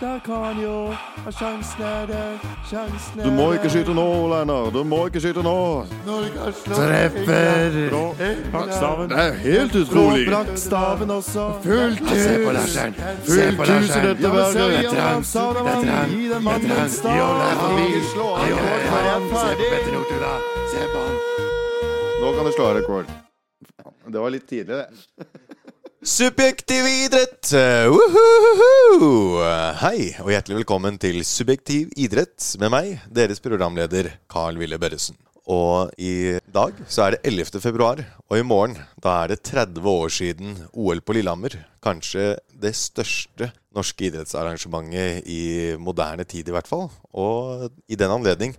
Der kan jo Sjansen er der, sjansen er Du må ikke skyte nå, Lennart. Du må ikke skyte nå. Treffer! Brakkstaven. Det er helt utrolig. Blakkstaven også. Fullt hus. Se på Larsen. Fullt hus i dette verket. Det er trangt. Det er trangt. Gi den mannen er ferdig. Nå kan du slå av rekord. Det var litt tidlig, det. Subjektiv idrett! Woohoo! Hei, og hjertelig velkommen til Subjektiv idrett med meg, deres programleder Carl Wille Børresen. Og i dag så er det 11. februar, og i morgen da er det 30 år siden OL på Lillehammer. Kanskje det største norske idrettsarrangementet i moderne tid, i hvert fall. Og i den anledning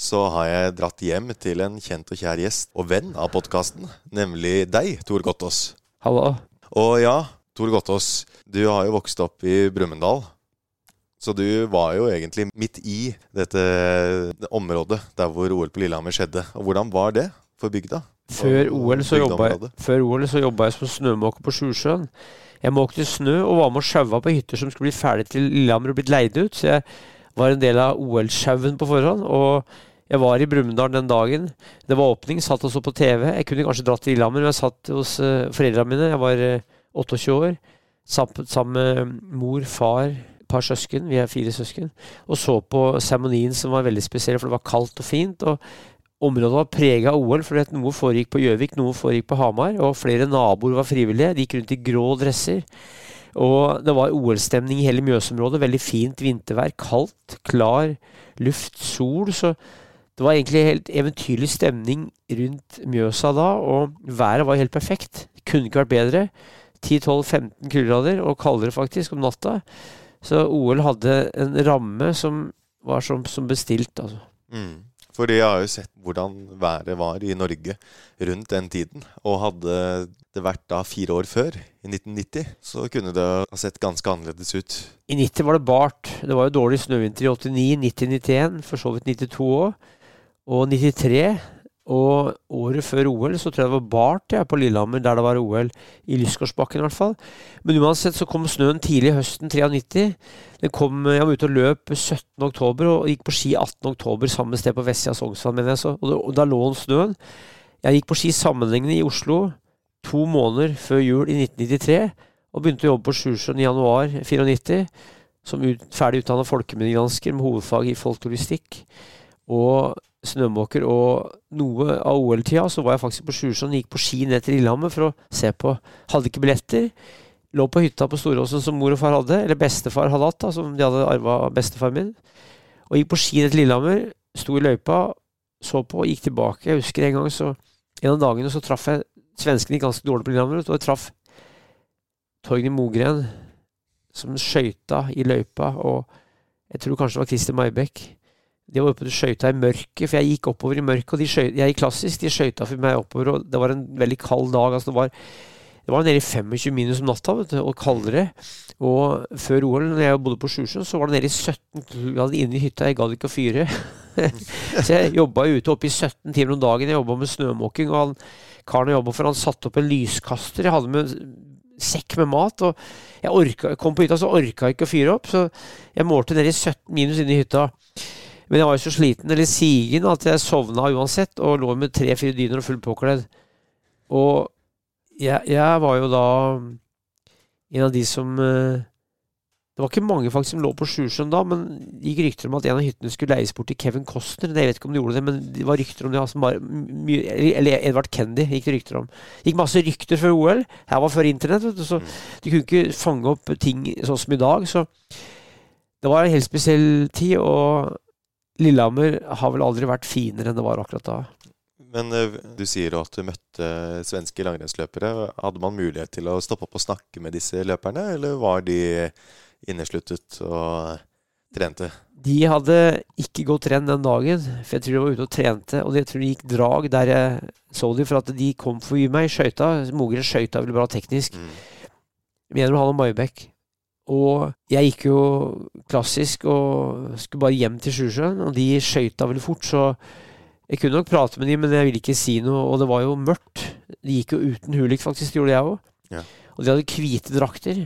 så har jeg dratt hjem til en kjent og kjær gjest og venn av podkasten, nemlig deg, Tor Gottaas. Hallo. Og ja, Tor Gottaas, du har jo vokst opp i Brumunddal. Så du var jo egentlig midt i dette området der hvor OL på Lillehammer skjedde. Og hvordan var det for bygda? Før OL så jobba jeg, jeg som snømåker på Sjusjøen. Jeg måkte snø og var med og sjaua på hytter som skulle bli ferdig til Lillehammer og blitt leid ut. Så jeg var en del av OL-sjauen på forhånd. Og jeg var i Brumunddal den dagen. Det var åpning, satt og så på TV. Jeg kunne kanskje dratt til Lillehammer, men jeg satt hos uh, foreldrene mine. Jeg var uh, 28 år. Sammen, sammen med mor, far, et par søsken. Vi er fire søsken. Og så på seremonien som var veldig spesiell, for det var kaldt og fint. og Området var prega av OL, for noe foregikk på Gjøvik, noe foregikk på Hamar. Og flere naboer var frivillige. De gikk rundt i grå dresser. Og det var OL-stemning i hele Mjøsområdet. Veldig fint vintervær. Kaldt, klar luft, sol. Så det var egentlig helt eventyrlig stemning rundt Mjøsa da. Og været var helt perfekt. Kunne ikke vært bedre. 10-12-15 kuldegrader, og kaldere faktisk, om natta. Så OL hadde en ramme som var som, som bestilt, altså. Mm. For jeg har jo sett hvordan været var i Norge rundt den tiden. Og hadde det vært da fire år før, i 1990, så kunne det ha sett ganske annerledes ut. I 90 var det bart. Det var jo dårlig snøvinter i 89, 90, 91, for så vidt 92 òg. Og 93. Og året før OL så tror jeg det var bart ja, på Lillehammer, der det var OL. I Lysgårdsbakken i hvert fall. Men uansett så kom snøen tidlig høsten 93. Den kom, jeg var ute og løp 17. oktober og gikk på ski 18. oktober samme sted på Vestsida av Sognsvann, mener jeg. Så, og, da lå den snøen. Jeg gikk på ski sammenhengende i Oslo to måneder før jul i 1993. Og begynte å jobbe på Sjusjøen i januar 94. Som ut, ferdig utdanna folkeminnegransker med hovedfag i folkloristikk. Og snømåker og noe av OL-tida, så var jeg faktisk på Sjusjøen. Gikk på ski ned til Lillehammer for å se på. Hadde ikke billetter. Lå på hytta på Storåsen som mor og far hadde, eller bestefar hadde hatt, da, som de hadde arva av bestefar min. Og gikk på ski ned til Lillehammer, sto i løypa, så på og gikk tilbake. Jeg husker en gang så En av dagene så traff jeg Svenskene gikk ganske dårlig på Lillehammer, og jeg traff Torgny Mogren, som skøyta i løypa, og jeg tror kanskje det var Christer Maibekk. De var oppe og skøyta i mørket, for jeg gikk oppover i mørket. og de skjøyta, Jeg gikk klassisk, de skøyta for meg oppover, og det var en veldig kald dag. altså Det var, det var nede i 25 minus om natta, vet du, og kaldere. Og før OL, når jeg bodde på Sjusjøen, så var det nede i 17 grader inne i hytta. Jeg gadd ikke å fyre. så jeg jobba ute oppe i 17 timer om dagen. Jeg jobba med snømåking, og han karen jeg jobba for, han satte opp en lyskaster. Jeg hadde med sekk med mat, og jeg orka, kom på hytta, så orka jeg ikke å fyre opp. Så jeg målte nede i 17 minus inne i hytta. Men jeg var jo så sliten eller sigen at jeg sovna uansett, og lå med tre-fire dyner og fullt påkledd. Og jeg, jeg var jo da en av de som eh, Det var ikke mange faktisk som lå på Sjusjøen da, men det gikk rykter om at en av hyttene skulle leies bort til Kevin Costner. Jeg vet ikke om de gjorde det, men det var rykter om det. Altså bare, mye, eller Edvard Kendy gikk det rykter om. Det gikk masse rykter før OL. Her var før internett, vet du, så de kunne ikke fange opp ting sånn som i dag. Så det var en helt spesiell tid, og Lillehammer har vel aldri vært finere enn det var akkurat da. Men eh, du sier jo at du møtte svenske langrennsløpere. Hadde man mulighet til å stoppe opp og snakke med disse løperne, eller var de innesluttet og trente? De hadde ikke gått renn den dagen, for jeg tror de var ute og trente. Og jeg tror de gikk drag der jeg så dem, for at de kom forbi meg i skøyta. Mogren skøyta vel bra teknisk. Mm. Mener og Maibekk. Og jeg gikk jo klassisk og skulle bare hjem til Sjusjøen, og de skøyta veldig fort, så jeg kunne nok prate med dem, men jeg ville ikke si noe, og det var jo mørkt. De gikk jo uten hulik, faktisk, det gjorde jeg òg. Ja. Og de hadde hvite drakter.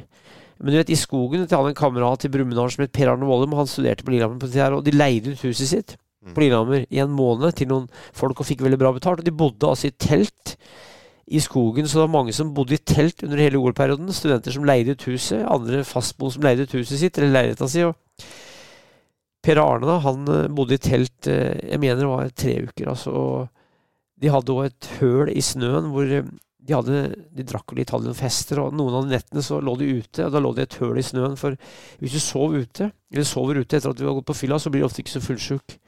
Men du vet, i skogen til han en kamerat i Brumunddal som het Per Arne Vollum, han studerte på Lillehammer på det her, og de leide ut huset sitt Mm. på Lillehammer i en måned til noen folk og fikk veldig bra betalt. Og de bodde altså i telt i skogen, så det var mange som bodde i telt under hele OL-perioden. Studenter som leide ut huset, andre fastboende som leide ut huset sitt, eller leiligheta si. Per Arne da, han eh, bodde i telt eh, jeg mener det var tre uker. altså, De hadde òg et høl i snøen hvor eh, de, hadde, de drakk litt, hadde noen fester, og noen av nettene så lå de ute. og Da lå det et høl i snøen. For hvis du sov ute, eller sover ute etter at du har gått på fylla, så blir du ofte ikke så fullsjuk.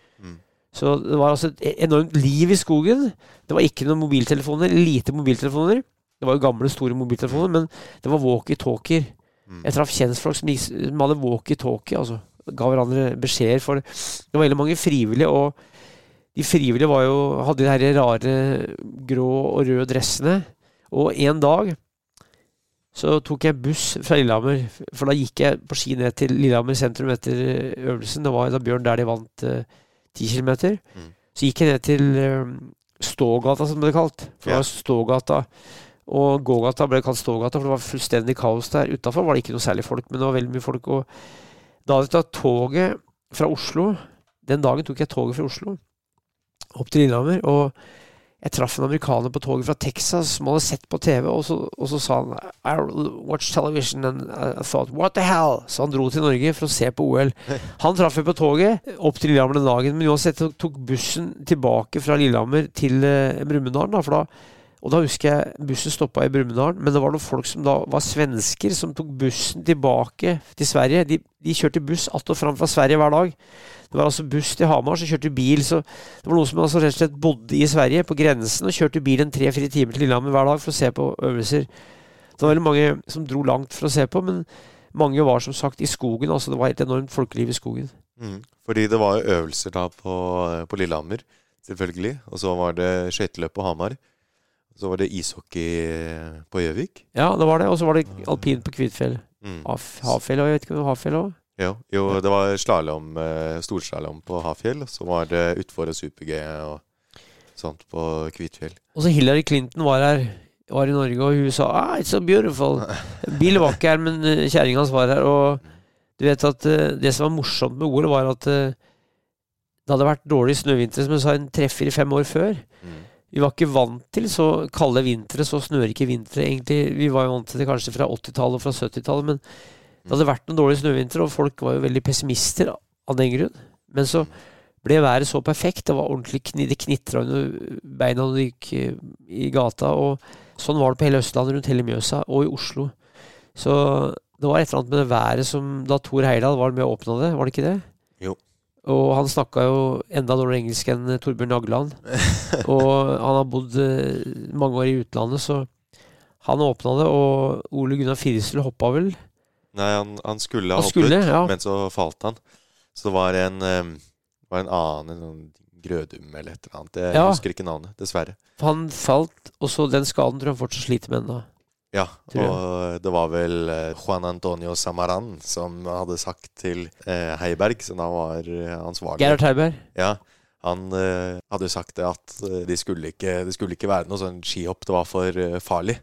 Så det var altså et enormt liv i skogen. Det var ikke noen mobiltelefoner, lite mobiltelefoner. Det var jo gamle, store mobiltelefoner, men det var walkietalkier. Mm. Jeg traff kjentfolk som, som hadde walkietalkie, altså. Ga hverandre beskjeder. For det var veldig mange frivillige, og de frivillige var jo, hadde de her rare grå og røde dressene. Og en dag så tok jeg buss fra Lillehammer, for da gikk jeg på ski ned til Lillehammer sentrum etter øvelsen. Det var da Bjørn der de vant ti kilometer. Mm. Så gikk jeg ned til eh, Stågata, som det ble kalt. For det var Stågata. Og gågata ble kalt Stågata, for det var fullstendig kaos der. Utafor var det ikke noe særlig folk, men det var veldig mye folk. Og da hadde jeg tatt toget fra Oslo. Den dagen tok jeg toget fra Oslo opp til Lillehammer. Og jeg traff en amerikaner på toget fra Texas som hadde sett på TV, og så, og så sa han I watch television and I thought what the hell? Så han dro til Norge for å se på OL. Han traff jeg på toget opp til Lillehammer den dagen, men uansett tok bussen tilbake fra Lillehammer til eh, Brumunddal. For da og da husker jeg bussen stoppa i Brumunddal, men det var noen folk som da var svensker, som tok bussen tilbake til Sverige. De, de kjørte buss att og fram fra Sverige hver dag. Det var altså buss til Hamar, så kjørte bil. Så det var noen som altså rett og slett bodde i Sverige, på grensen, og kjørte bilen tre-fire timer til Lillehammer hver dag for å se på øvelser. Det var veldig mange som dro langt for å se på, men mange var som sagt i skogen. altså Det var et enormt folkeliv i skogen. Mm. Fordi det var øvelser da på, på Lillehammer, selvfølgelig. Og så var det skøyteløp på Hamar. Så var det ishockey på Gjøvik. Ja, det var det. Og så var det alpin på Kvitfjell. Mm. Haf- Hafjell òg, jeg vet ikke om Hafjell òg? Jo, jo, det var slalåm, eh, storslalåm på Hafjell. Så var det utfor og super-G og sånt på Kvitfjell. Og så Hillary Clinton var her. Var i Norge, og hun sa ah, 'It's so beautiful'. Bill var ikke her, men eh, kjerringa hans var her. Og du vet at eh, det som var morsomt med OL, var at eh, det hadde vært dårlig snøvinter, som jeg sa, en tre-fire-fem år før. Mm. Vi var ikke vant til så kalde vintre, så snørike vintre, egentlig. Vi var jo vant til det kanskje fra 80-tallet og fra 70-tallet, men det hadde vært noen dårlige snøvintre, og folk var jo veldig pessimister av den grunn. Men så ble været så perfekt. Det var ordentlig kn det knitra under beina når du gikk eh, i gata. Og sånn var det på hele Østlandet, rundt hele Mjøsa, og i Oslo. Så det var et eller annet med det været som Da Thor Heyerdahl var med og åpna det, var det ikke det? Og han snakka jo enda dårligere engelsk enn eh, Torbjørn Jagland. og han har bodd eh, mange år i utlandet, så han åpna det, og Ole Gunnar Firesel hoppa vel. Nei, han, han skulle ha Han hoppet, skulle, ja. men så falt han. Så det var en, um, var en annen en sånn Grødum eller et eller annet. Jeg Ja. husker ikke navnet, dessverre. Han falt, og så den skaden tror jeg han fortsatt sliter med ennå. Ja, og det var vel eh, Juan Antonio Samaran som hadde sagt til eh, Heiberg, som da var eh, ansvarlig Gerhard Heiberg. Ja, han eh, hadde jo sagt det at det skulle ikke, det skulle ikke være noe sånn skihopp, det var for eh, farlig.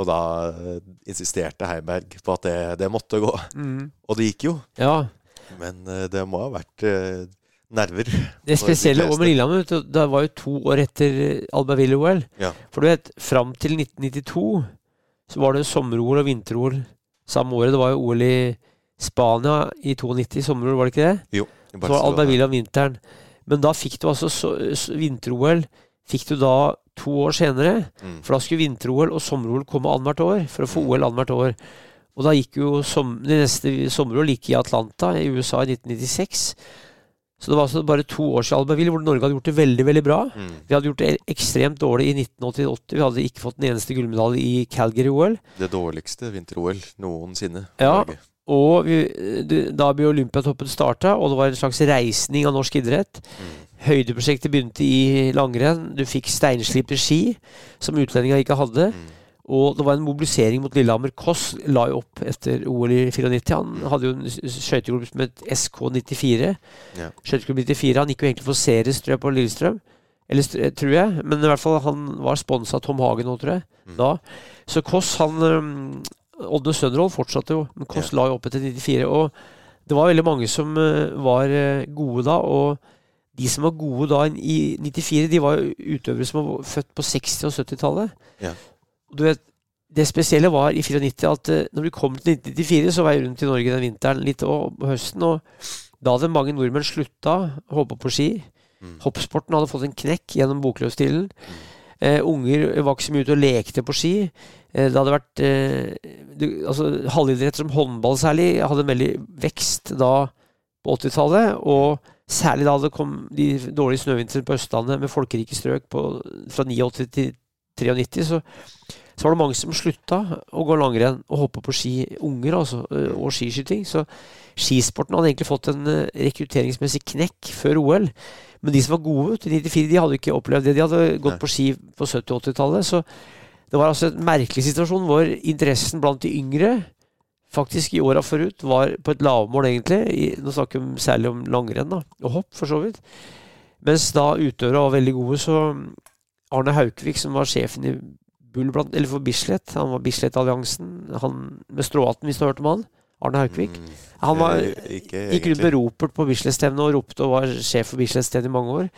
Og da eh, insisterte Heiberg på at det, det måtte gå. Og det gikk jo, Ja. men eh, det må ha vært eh, nerver. Det spesielle om Lillehammer, det var jo to år etter Albertville-OL. Ja. For du vet, fram til 1992 så var det sommer-OL og vinter-OL samme året. Det var jo OL i Spania i 92, sommer-OL, var det ikke det? Jo, i Så var. Albertville om vinteren. Men da fikk du altså så- vinter-OL fikk du da to år senere. Mm. For da skulle vinter-OL og sommer-OL komme annethvert år, for å få Mm. OL annethvert år. Og da gikk jo som, det neste sommer-OL gikk i Atlanta i USA i 1996. Så det var altså bare to års Albertville hvor Norge hadde gjort det veldig veldig bra. Mm. Vi hadde gjort det ekstremt dårlig i 1988. Vi hadde ikke fått den eneste gullmedalje i Calgary-OL. Det dårligste vinter-OL noensinne. Ja. Norge. Og vi, da ble Olympiatoppen starta, og det var en slags reisning av norsk idrett. Mm. Høydeprosjektet begynte i langrenn. Du fikk steinslipte ski, som utlendinga ikke hadde. Mm. Og det var en mobilisering mot Lillehammer. Koss la jo opp etter OL i 94. Han hadde jo en skøyteklubb som het SK94. Ja. Skøyteklubb 94. Han gikk jo egentlig for series, tror jeg, på Lillestrøm. Eller tror jeg. Men i hvert fall han var sponsa av Tom Hagen nå, tror jeg. Mm. Da. Så Koss, han Odne Sønderhold fortsatte jo, men Kåss la jo opp etter 94. Og det var veldig mange som eh, var eh, gode da. og de som var gode da i 94, de var utøvere som var født på 60- og 70-tallet. Ja. Du vet, det spesielle var i 94 at eh, når vi kom til 1994, så var jeg rundt i Norge den vinteren litt og høsten. Og da hadde mange nordmenn slutta å hoppe på ski. Mm. Hoppsporten hadde fått en knekk gjennom bokløvstilen. Eh, unger var ikke så mye ute og lekte på ski. Eh, det hadde vært eh, det, altså, Halvidrett som håndball særlig hadde en veldig vekst da på 80-tallet. Og særlig da det kom de dårlige snøvintrene på Østlandet med folkerike strøk på, fra 89 til 93, så, så var det mange som slutta å gå langrenn og hoppe på ski. Unger, altså. eh, Og skiskyting. Så skisporten hadde egentlig fått en eh, rekrutteringsmessig knekk før OL. Men de som var gode til 94, de hadde ikke opplevd det. De hadde gått på ski på 70- og 80-tallet. Så det var altså en merkelig situasjon hvor interessen blant de yngre faktisk i åra forut var på et lavmål, egentlig. I, nå snakker vi særlig om langrenn da, og hopp, for så vidt. Mens da utøvere var veldig gode, så Arne Haukvik, som var sjefen i Bull blant, eller for Bislett, han var Bislett-alliansen, han med stråhatten, hvis du har hørt om han? Arne Haukvik. Mm, Han var, eh, ikke gikk rundt med ropert på Bislett-stevnet og ropte og var sjef for Bislett-stevnet i mange år.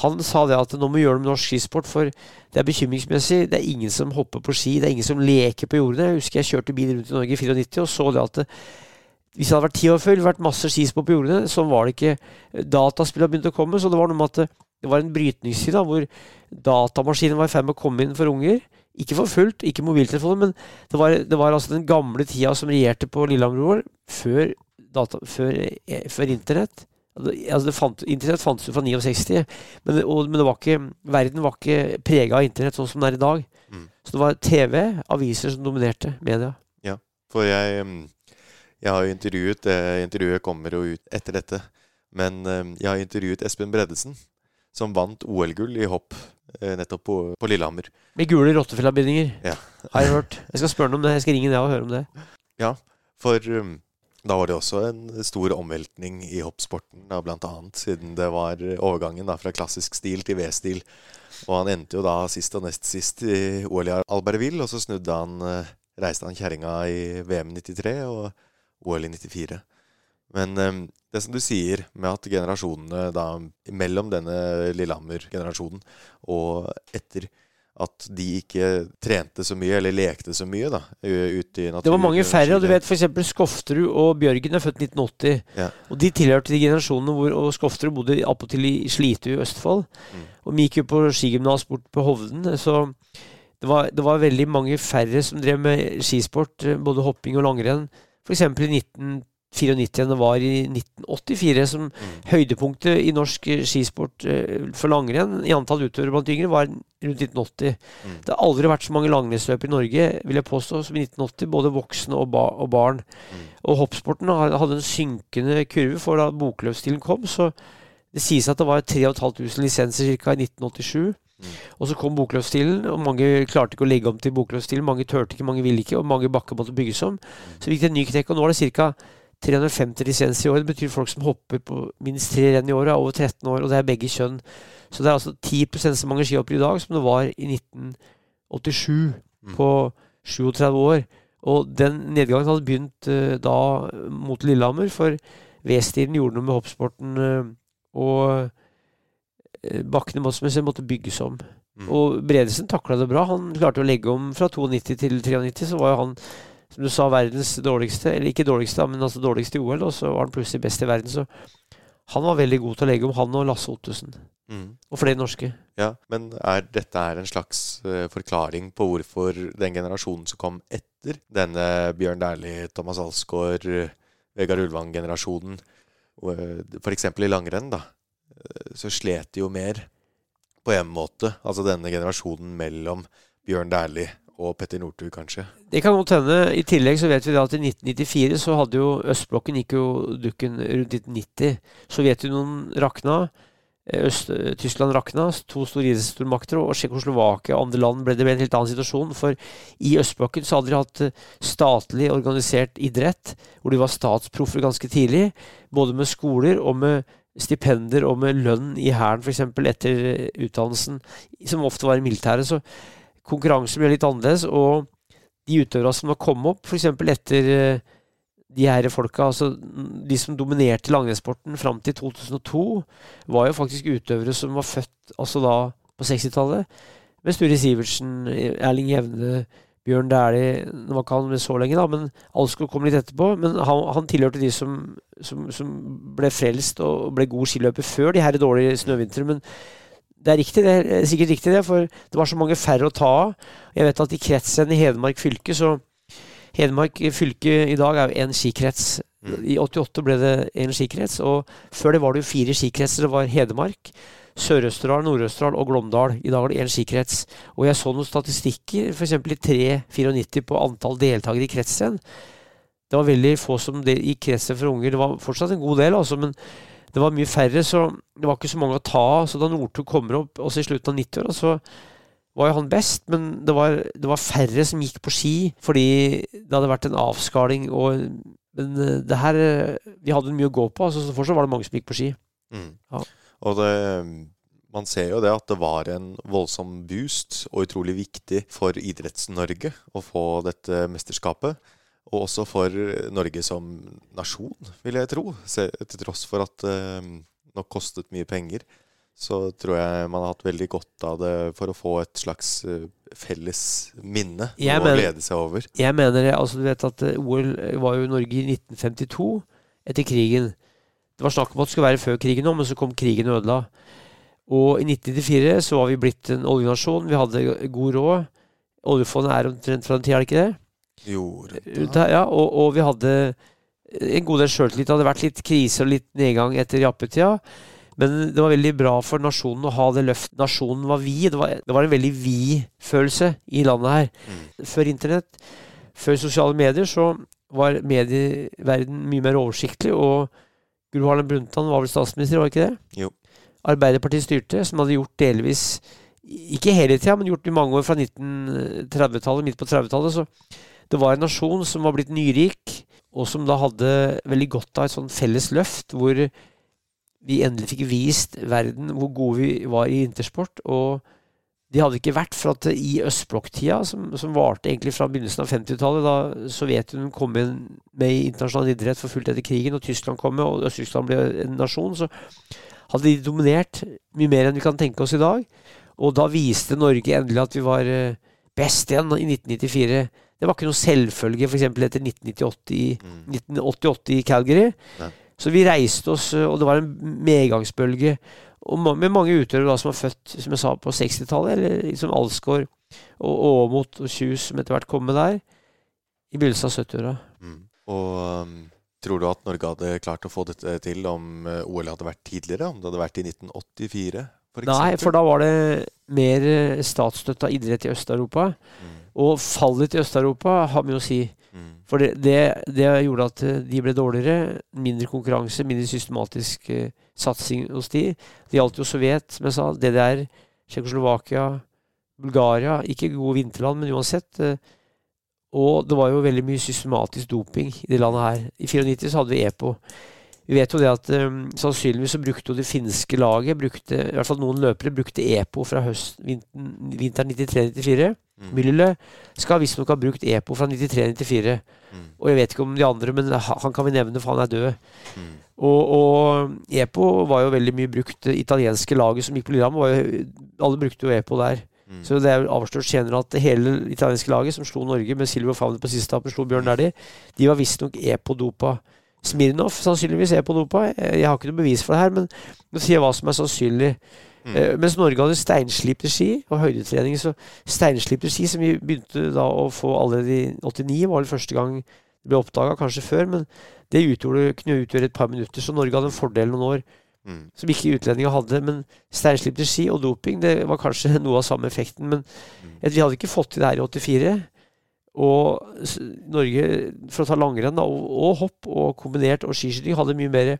Han sa det at nå må vi gjøre det med norsk skisport, for det er bekymringsmessig. Det er ingen som hopper på ski, det er ingen som leker på jordene. Jeg husker jeg kjørte bil rundt i Norge i 94 og så det at det, hvis det hadde vært ti år før, det vært masse skisport på jordene. Sånn var det ikke. Dataspill hadde begynt å komme, så det var noe med at det, det var en brytningstid da, hvor datamaskinen var i ferd med å komme inn for unger. Ikke for fullt, ikke mobiltelefoner, men det var, det var altså den gamle tida som regjerte på Lillehammer før, data, før, eh, før internett. Altså det fant, internett fantes jo fra 69, men, og, men det var ikke, verden var ikke prega av internett sånn som det er i dag. Mm. Så det var TV, aviser som dominerte media. Ja, For jeg, mm, jeg har jo intervjuet eh, Intervjuet kommer jo ut etter dette. Men eh, jeg har intervjuet Espen Breddesen, som vant OL-gull i hopp nettopp på, på Lillehammer. Med gule rottefellabindinger, Ja. har jeg hørt. Jeg skal spørre ham om det. Jeg skal ringe ned og høre om det. Ja, For um, da var det også en stor omveltning i hoppsporten, da, blant annet, siden det var overgangen da, fra klassisk stil til V-stil. Og han endte jo da sist og nest sist i OL i Albertville, og så snudde han, eh, reiste han kjerringa i VM 93 og OL i 94. Men ehm, det som du sier med at generasjonene da mellom denne Lillehammer-generasjonen og etter at de ikke trente så mye, eller lekte så mye, da, ute i naturen. Det var mange færre, og du vet f.eks. Skofterud og Bjørgen er født 1980. Ja. Og de tilhørte de generasjonene hvor og Skofterud bodde appåtil i Slitu i Østfold. Mm. Og vi gikk jo på skigymnas bort på Hovden, så det var, det var veldig mange færre som drev med skisport, eh, både hopping og langrenn, f.eks. i 1980. 94 var i 1984, som mm. høydepunktet i norsk eh, skisport eh, for langrenn i antall utøvere blant yngre, var rundt 1980. Mm. Det har aldri vært så mange langrennsløp i Norge vil jeg påstå, som i 1980, både voksne og, ba og barn. Mm. Og hoppsporten hadde en synkende kurve, for da bokløpsstilen kom, så det sies at det var 3500 lisenser ca. i 1987. Mm. Og så kom bokløpsstilen, og mange klarte ikke å legge om til bokløpsstilen. Mange tørte ikke, mange ville ikke, og mange bakker måtte bygges om. Mm. Så vi gikk det en ny knekk, og nå er det ca. 350 lisenser i år. Det betyr folk som hopper på minst tre renn i året, er over 13 år, og det er begge kjønn. Så det er altså 10% så mange skihoppere i dag som det var i 1987, Mm. på 37 år. Og den nedgangen hadde begynt uh, da mot Lillehammer, for V-stilen gjorde noe med hoppsporten, uh, og uh, bakkene måtte, måtte bygges om. Mm. Og Bredesen takla det bra. Han klarte å legge om fra 92 til 93, så var jo han som du sa, verdens dårligste, eller ikke dårligste, men altså dårligste i OL, og så var han plutselig best i verden. Så han var veldig god til å legge om, han og Lasse Ottesen. Mm. Og flere norske. Ja, men er dette er en slags uh, forklaring på hvorfor den generasjonen som kom etter denne Bjørn Dæhlie, Thomas Alsgaard, eh, Vegard Ulvang-generasjonen, f.eks. i langrenn, da, uh, så slet de jo mer på en måte. Altså denne generasjonen mellom Bjørn Dæhlie og Petter Northug, kanskje. Det kan godt hende. I tillegg så vet vi da at i 1994 så hadde jo østblokken gikk jo dukken rundt 1990. Sovjetunionen rakna. Øst-Tyskland rakna. To store idrettsstormakter. Og Tsjekkoslovakia og andre land ble det ble en helt annen situasjon. For i østblokken så hadde de hatt eh, statlig organisert idrett, hvor de var statsproffer ganske tidlig. Både med skoler og med stipender og med lønn i hæren f.eks. etter eh, utdannelsen, som ofte var i militæret. Så konkurransen ble litt annerledes. og de utøverne som har kommet opp, f.eks. etter eh, de her folka, altså de som dominerte langrennssporten fram til 2002, var jo faktisk utøvere som var født altså da på 60-tallet. Med Sture Sivertsen, Erling Jevne, Bjørn Dæhlie Nå var ikke han med så lenge, da, men Alsgaard kom litt etterpå. Men han, han tilhørte de som, som, som, ble frelst og ble god skiløper før de her dårlige snøvintrene. Men det er riktig, det er sikkert riktig, det, for det var så mange færre å ta av. Jeg vet at i kretsen i Hedmark fylke, så Hedmark fylke i dag er jo én skikrets. Mm. I 88 ble det én skikrets, og før det var det jo fire skikretser. Det var Hedmark, Sør-Østerdal, Nord-Østerdal og Glåmdal. I dag er det én skikrets. Og jeg så noen statistikker, f.eks. i 394 på antall deltakere i kretsen. Det var veldig få som del, i kretsen for unger. Det var fortsatt en god del, altså, men det var mye færre, så det var ikke så mange å ta av. Så da Northug kommer opp også i slutten av 90-åra, så var jo han best, men det var, det var, færre som gikk på ski fordi det hadde vært en avskaling. Og, men eh, det her Vi hadde mye å gå på, altså, så fortsatt var det mange som gikk på ski. Mm. Ja. Og det, man ser jo det at det var en voldsom boost, og utrolig viktig for Idretts-Norge å få dette mesterskapet. Og også for Norge som nasjon, vil jeg tro. Til tross for at det nok kostet mye penger så tror jeg man har hatt veldig godt av det for å få et slags eh, felles minne jeg å glede seg over. Jeg mener det. altså Du vet at eh, OL var jo i Norge i 1952, etter krigen. Det var snakk om at det skulle være før krigen òg, men så kom krigen og ødela. Og i 1994 så var vi blitt en oljenasjon. Vi hadde god råd. Oljefondet er omtrent fra den tida, er det ikke det? Jo, ja, og, og, vi hadde en god del sjøltillit. Det hadde vært litt krise og litt nedgang etter jappetida. Men det var veldig bra for nasjonen å ha det løftet. Nasjonen var vi. Det var, det var en veldig vi-følelse i landet her. Mm. Før internett, før sosiale medier, så var medieverden mye mer oversiktlig. Og Gro Harlem Brundtland var vel statsminister, var ikke det? Jo. Arbeiderpartiet styrte, som hadde gjort delvis Ikke hele tida, men gjort i mange år fra 1930-tallet, midt på 30-tallet. Så det var en nasjon som var blitt nyrik, og som da hadde veldig godt av et sånn felles løft, hvor vi endelig fikk vist verden hvor gode vi var i vintersport. Og de hadde ikke vært for at i østblokktida, som, som varte egentlig fra begynnelsen av 50-tallet, da Sovjetunionen kom med, med internasjonal idrett for fullt etter krigen, og Tyskland kom med, og Øst-Tyskland ble en nasjon, så hadde de dominert mye mer enn vi kan tenke oss i dag. Og da viste Norge endelig at vi var eh, best igjen i 1994. Det var ikke noe selvfølge f.eks. etter 1998 i, mm. 1988 i Calgary. Ja. Så vi reiste oss, og det var en medgangsbølge. Og med mange utøvere som var født som jeg sa, på 60-tallet, eller som Alsgaard og Aamodt og Kjus, som etter hvert kom med der, i begynnelsen av 70-åra. Mm. Og um, tror du at Norge hadde klart å få dette til om uh, OL hadde vært tidligere? Om det hadde vært i 1984? For Nei, for da var det mer uh, statsstøtta idrett i Øst-Europa. Mm. Og fallet til Øst-Europa har mye å si. Mm. For det, det, det, gjorde at eh, de ble dårligere. Mindre konkurranse, mindre systematisk uh, satsing hos de. Det gjaldt jo Sovjet, som jeg sa. DDR, Tsjekkoslovakia, Bulgaria. Ikke gode vinterland, men uansett. Uh, og det var jo veldig mye systematisk doping i det landet her. I 94 så hadde vi EPO. Vi vet jo det at um, sannsynligvis så brukte jo det finske laget, brukte, i hvert fall noen løpere, brukte EPO fra høst, vinteren 93-94. Mm. Müller skal visstnok ha brukt EPO fra 93-94. Mm. Og jeg vet ikke om de andre, men han kan vi nevne, for han er død. Mm. Og, og, EPO var jo veldig mye brukt. Det italienske laget som gikk på Lillehammer, alle brukte jo EPO der. Mm. Så det er avslørt senere at hele italienske laget som slo Norge med Silvio Favner på siste etappen, slo Bjørn Dæhlie, de var visstnok EPO-dopa. Smirnov sannsynligvis EPO-dopa. Jeg har ikke noe bevis for det her, men nå sier jeg hva som er sannsynlig. Mm. Uh, mens Norge hadde steinslipte ski og høydetrening. Så steinslipte ski, som vi begynte da å få allerede i 89, var det første gang det ble oppdaga, kanskje før, men det utgjorde, kunne utgjøre et par minutter. Så Norge hadde en fordel noen år mm. som ikke utlendinger hadde. Men steinslipte ski og doping, det var kanskje noe av samme effekten. Men mm. vi hadde ikke fått til det her i 84. Og Norge, for å ta langrenn da, og, og hopp og kombinert og skiskyting, hadde mye mer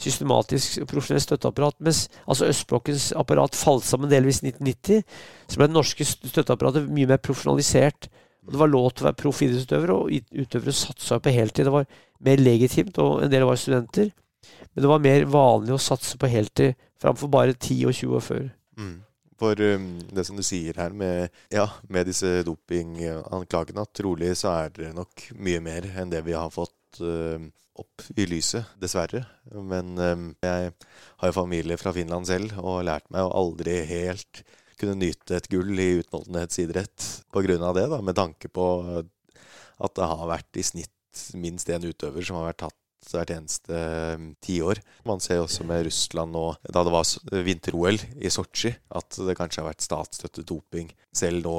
systematisk profesjonelt støtteapparat. Mens altså østblokkens apparat falt sammen delvis i 1990, så ble det norske støtteapparatet mye mer profesjonalisert. Og Det var lov til å være proff idrettsutøver, og utøvere satsa på heltid. Det var mer legitimt, og en del var studenter. Men det var mer vanlig å satse på heltid framfor bare 10 og 20 år før. Mm. For um, det som du sier her med, ja, med disse dopinganklagene, at trolig så er det nok mye mer enn det vi har fått uh, opp i lyset, dessverre. Men um, jeg har jo familie fra Finland selv og har lært meg å aldri helt kunne nyte et gull i utholdenhetsidrett pga. det, da, med tanke på at det har vært i snitt minst én utøver som har vært tatt hvert eneste um, tiår. Man ser også med Russland nå, da det var vinter-OL i Sotsji, at det kanskje har vært statsstøttet doping selv nå.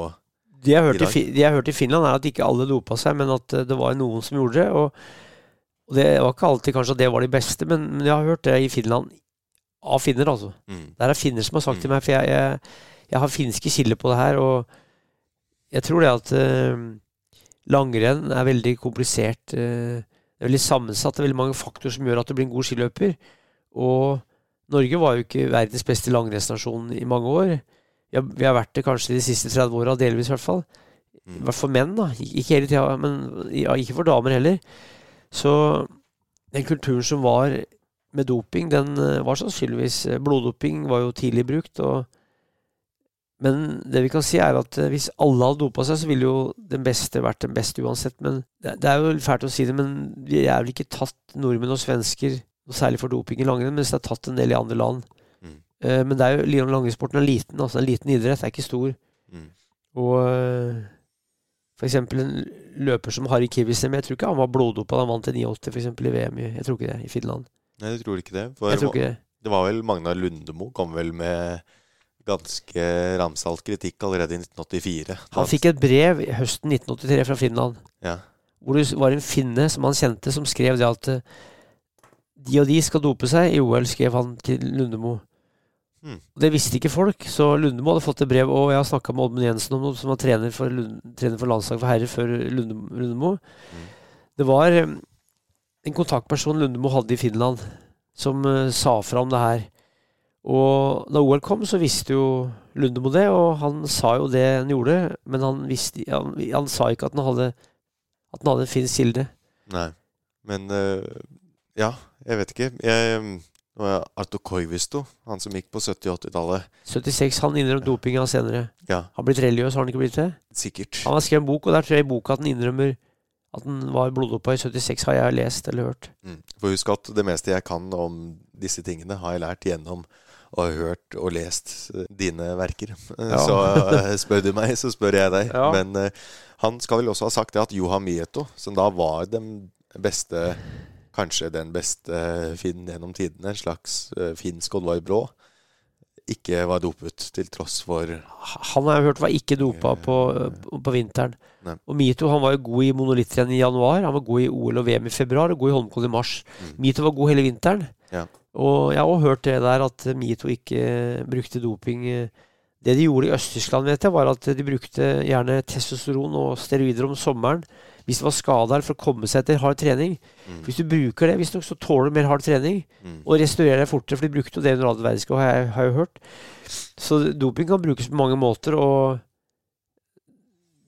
Det jeg, har hørt i, det jeg har hørt i Finland, er at ikke alle dopa seg, men at det var noen som gjorde det. Og, og det var ikke alltid kanskje at det var de beste, men, men jeg har hørt det i Finland av finner, altså. Mm. Det er finner som har sagt mm. til meg, for jeg, jeg, jeg har finske kilder på det her, og jeg tror det at uh, langrenn er veldig komplisert. Uh, det er veldig sammensatt. Det er veldig mange faktorer som gjør at du blir en god skiløper. Og Norge var jo ikke verdens beste langrennsnasjon i mange år. Ja, vi har vært det kanskje de siste 30 åra, delvis i hvert fall. I hvert fall menn, da. Ikke hele tida, men ja, ikke for damer heller. Så den kulturen som var med doping, den eh, var sannsynligvis eh, Bloddoping var jo tidlig brukt. og men det vi kan si, er at eh, hvis alle hadde dopa seg, så ville jo den beste vært den beste uansett. Men det, er jo fælt å si det, men vi er vel ikke tatt nordmenn og svensker særlig for doping i langrenn, mens det er tatt en del i andre land. Mm. Men det er jo langrennssporten er liten, altså en liten idrett, er ikke stor. Mm. Og eksempel en løper som Harry Kivisem, jeg tror ikke han var bloddopa da han vant til 89 for eksempel, i VM. Jeg tror ikke det, i Finland. Nei, du tror ikke det? For jeg tror ikke det. Det var vel Magnar Lundemo kom vel med ganske ramsalt kritikk allerede i 1984. Han fikk et brev høsten 1983 fra Finland. Ja. Hvor det var en finne som han kjente, som skrev det at eh, de og de skal dope seg i OL, skrev han til Lundemo. Mm. Det visste ikke folk, så Lundemo hadde fått et brev. Og jeg har snakka med Oddmund Jensen om noe, som var trener for, trener for landslaget for herrer før Lundemo. Mm. Det var en kontaktperson Lundemo hadde i Finland, som uh, sa fra om det her. Og da OL kom, så visste jo Lundemo det, og han sa jo det han gjorde, men han, visste, han, han sa ikke at han hadde, at han hadde en fin kilde. Nei, men uh, Ja, jeg vet ikke. Jeg, Arto Koivisto, han som gikk på 70- 80-tallet. 76. Han innrømte dopinga senere. Ja. Han har blitt religiøs, har han ikke blitt det? Sikkert. Han har skrevet en bok, og der tror jeg i boka at han innrømmer at han var bloddoppa i 76, har jeg lest eller hørt. Mm. For husk at det meste jeg kan om disse tingene, har jeg lært gjennom og hørt og lest eh, dine verker. Ja. Så eh, spør du meg, så spør jeg deg. Ja. Men uh, han skal vel også ha sagt det at Johan Mieto, som da var den beste Kanskje den beste Finn gjennom tidene, en slags uh, finsk Oddvar Brå, ikke var dopet, til tross for Han har jeg hørt var ikke dopa på, på vinteren. Nei. Og Mito han var jo god i monolittrenn i januar. Han var god i OL og VM i februar og god i Holmenkollen i mars. Mm. Mito var god hele vinteren. Ja. Og jeg har også hørt det der at Mito ikke brukte doping. Det de gjorde i Øst-Tyskland, vet jeg, var at de brukte gjerne testosteron og steroider om sommeren hvis det var skada for å komme seg etter hard trening. Mm. Hvis du bruker det, visstnok, så tåler du mer hard trening mm. og restaurerer deg fortere. For de brukte jo det under andre verdenskrig, har jeg, har jeg hørt. Så doping kan brukes på mange måter. og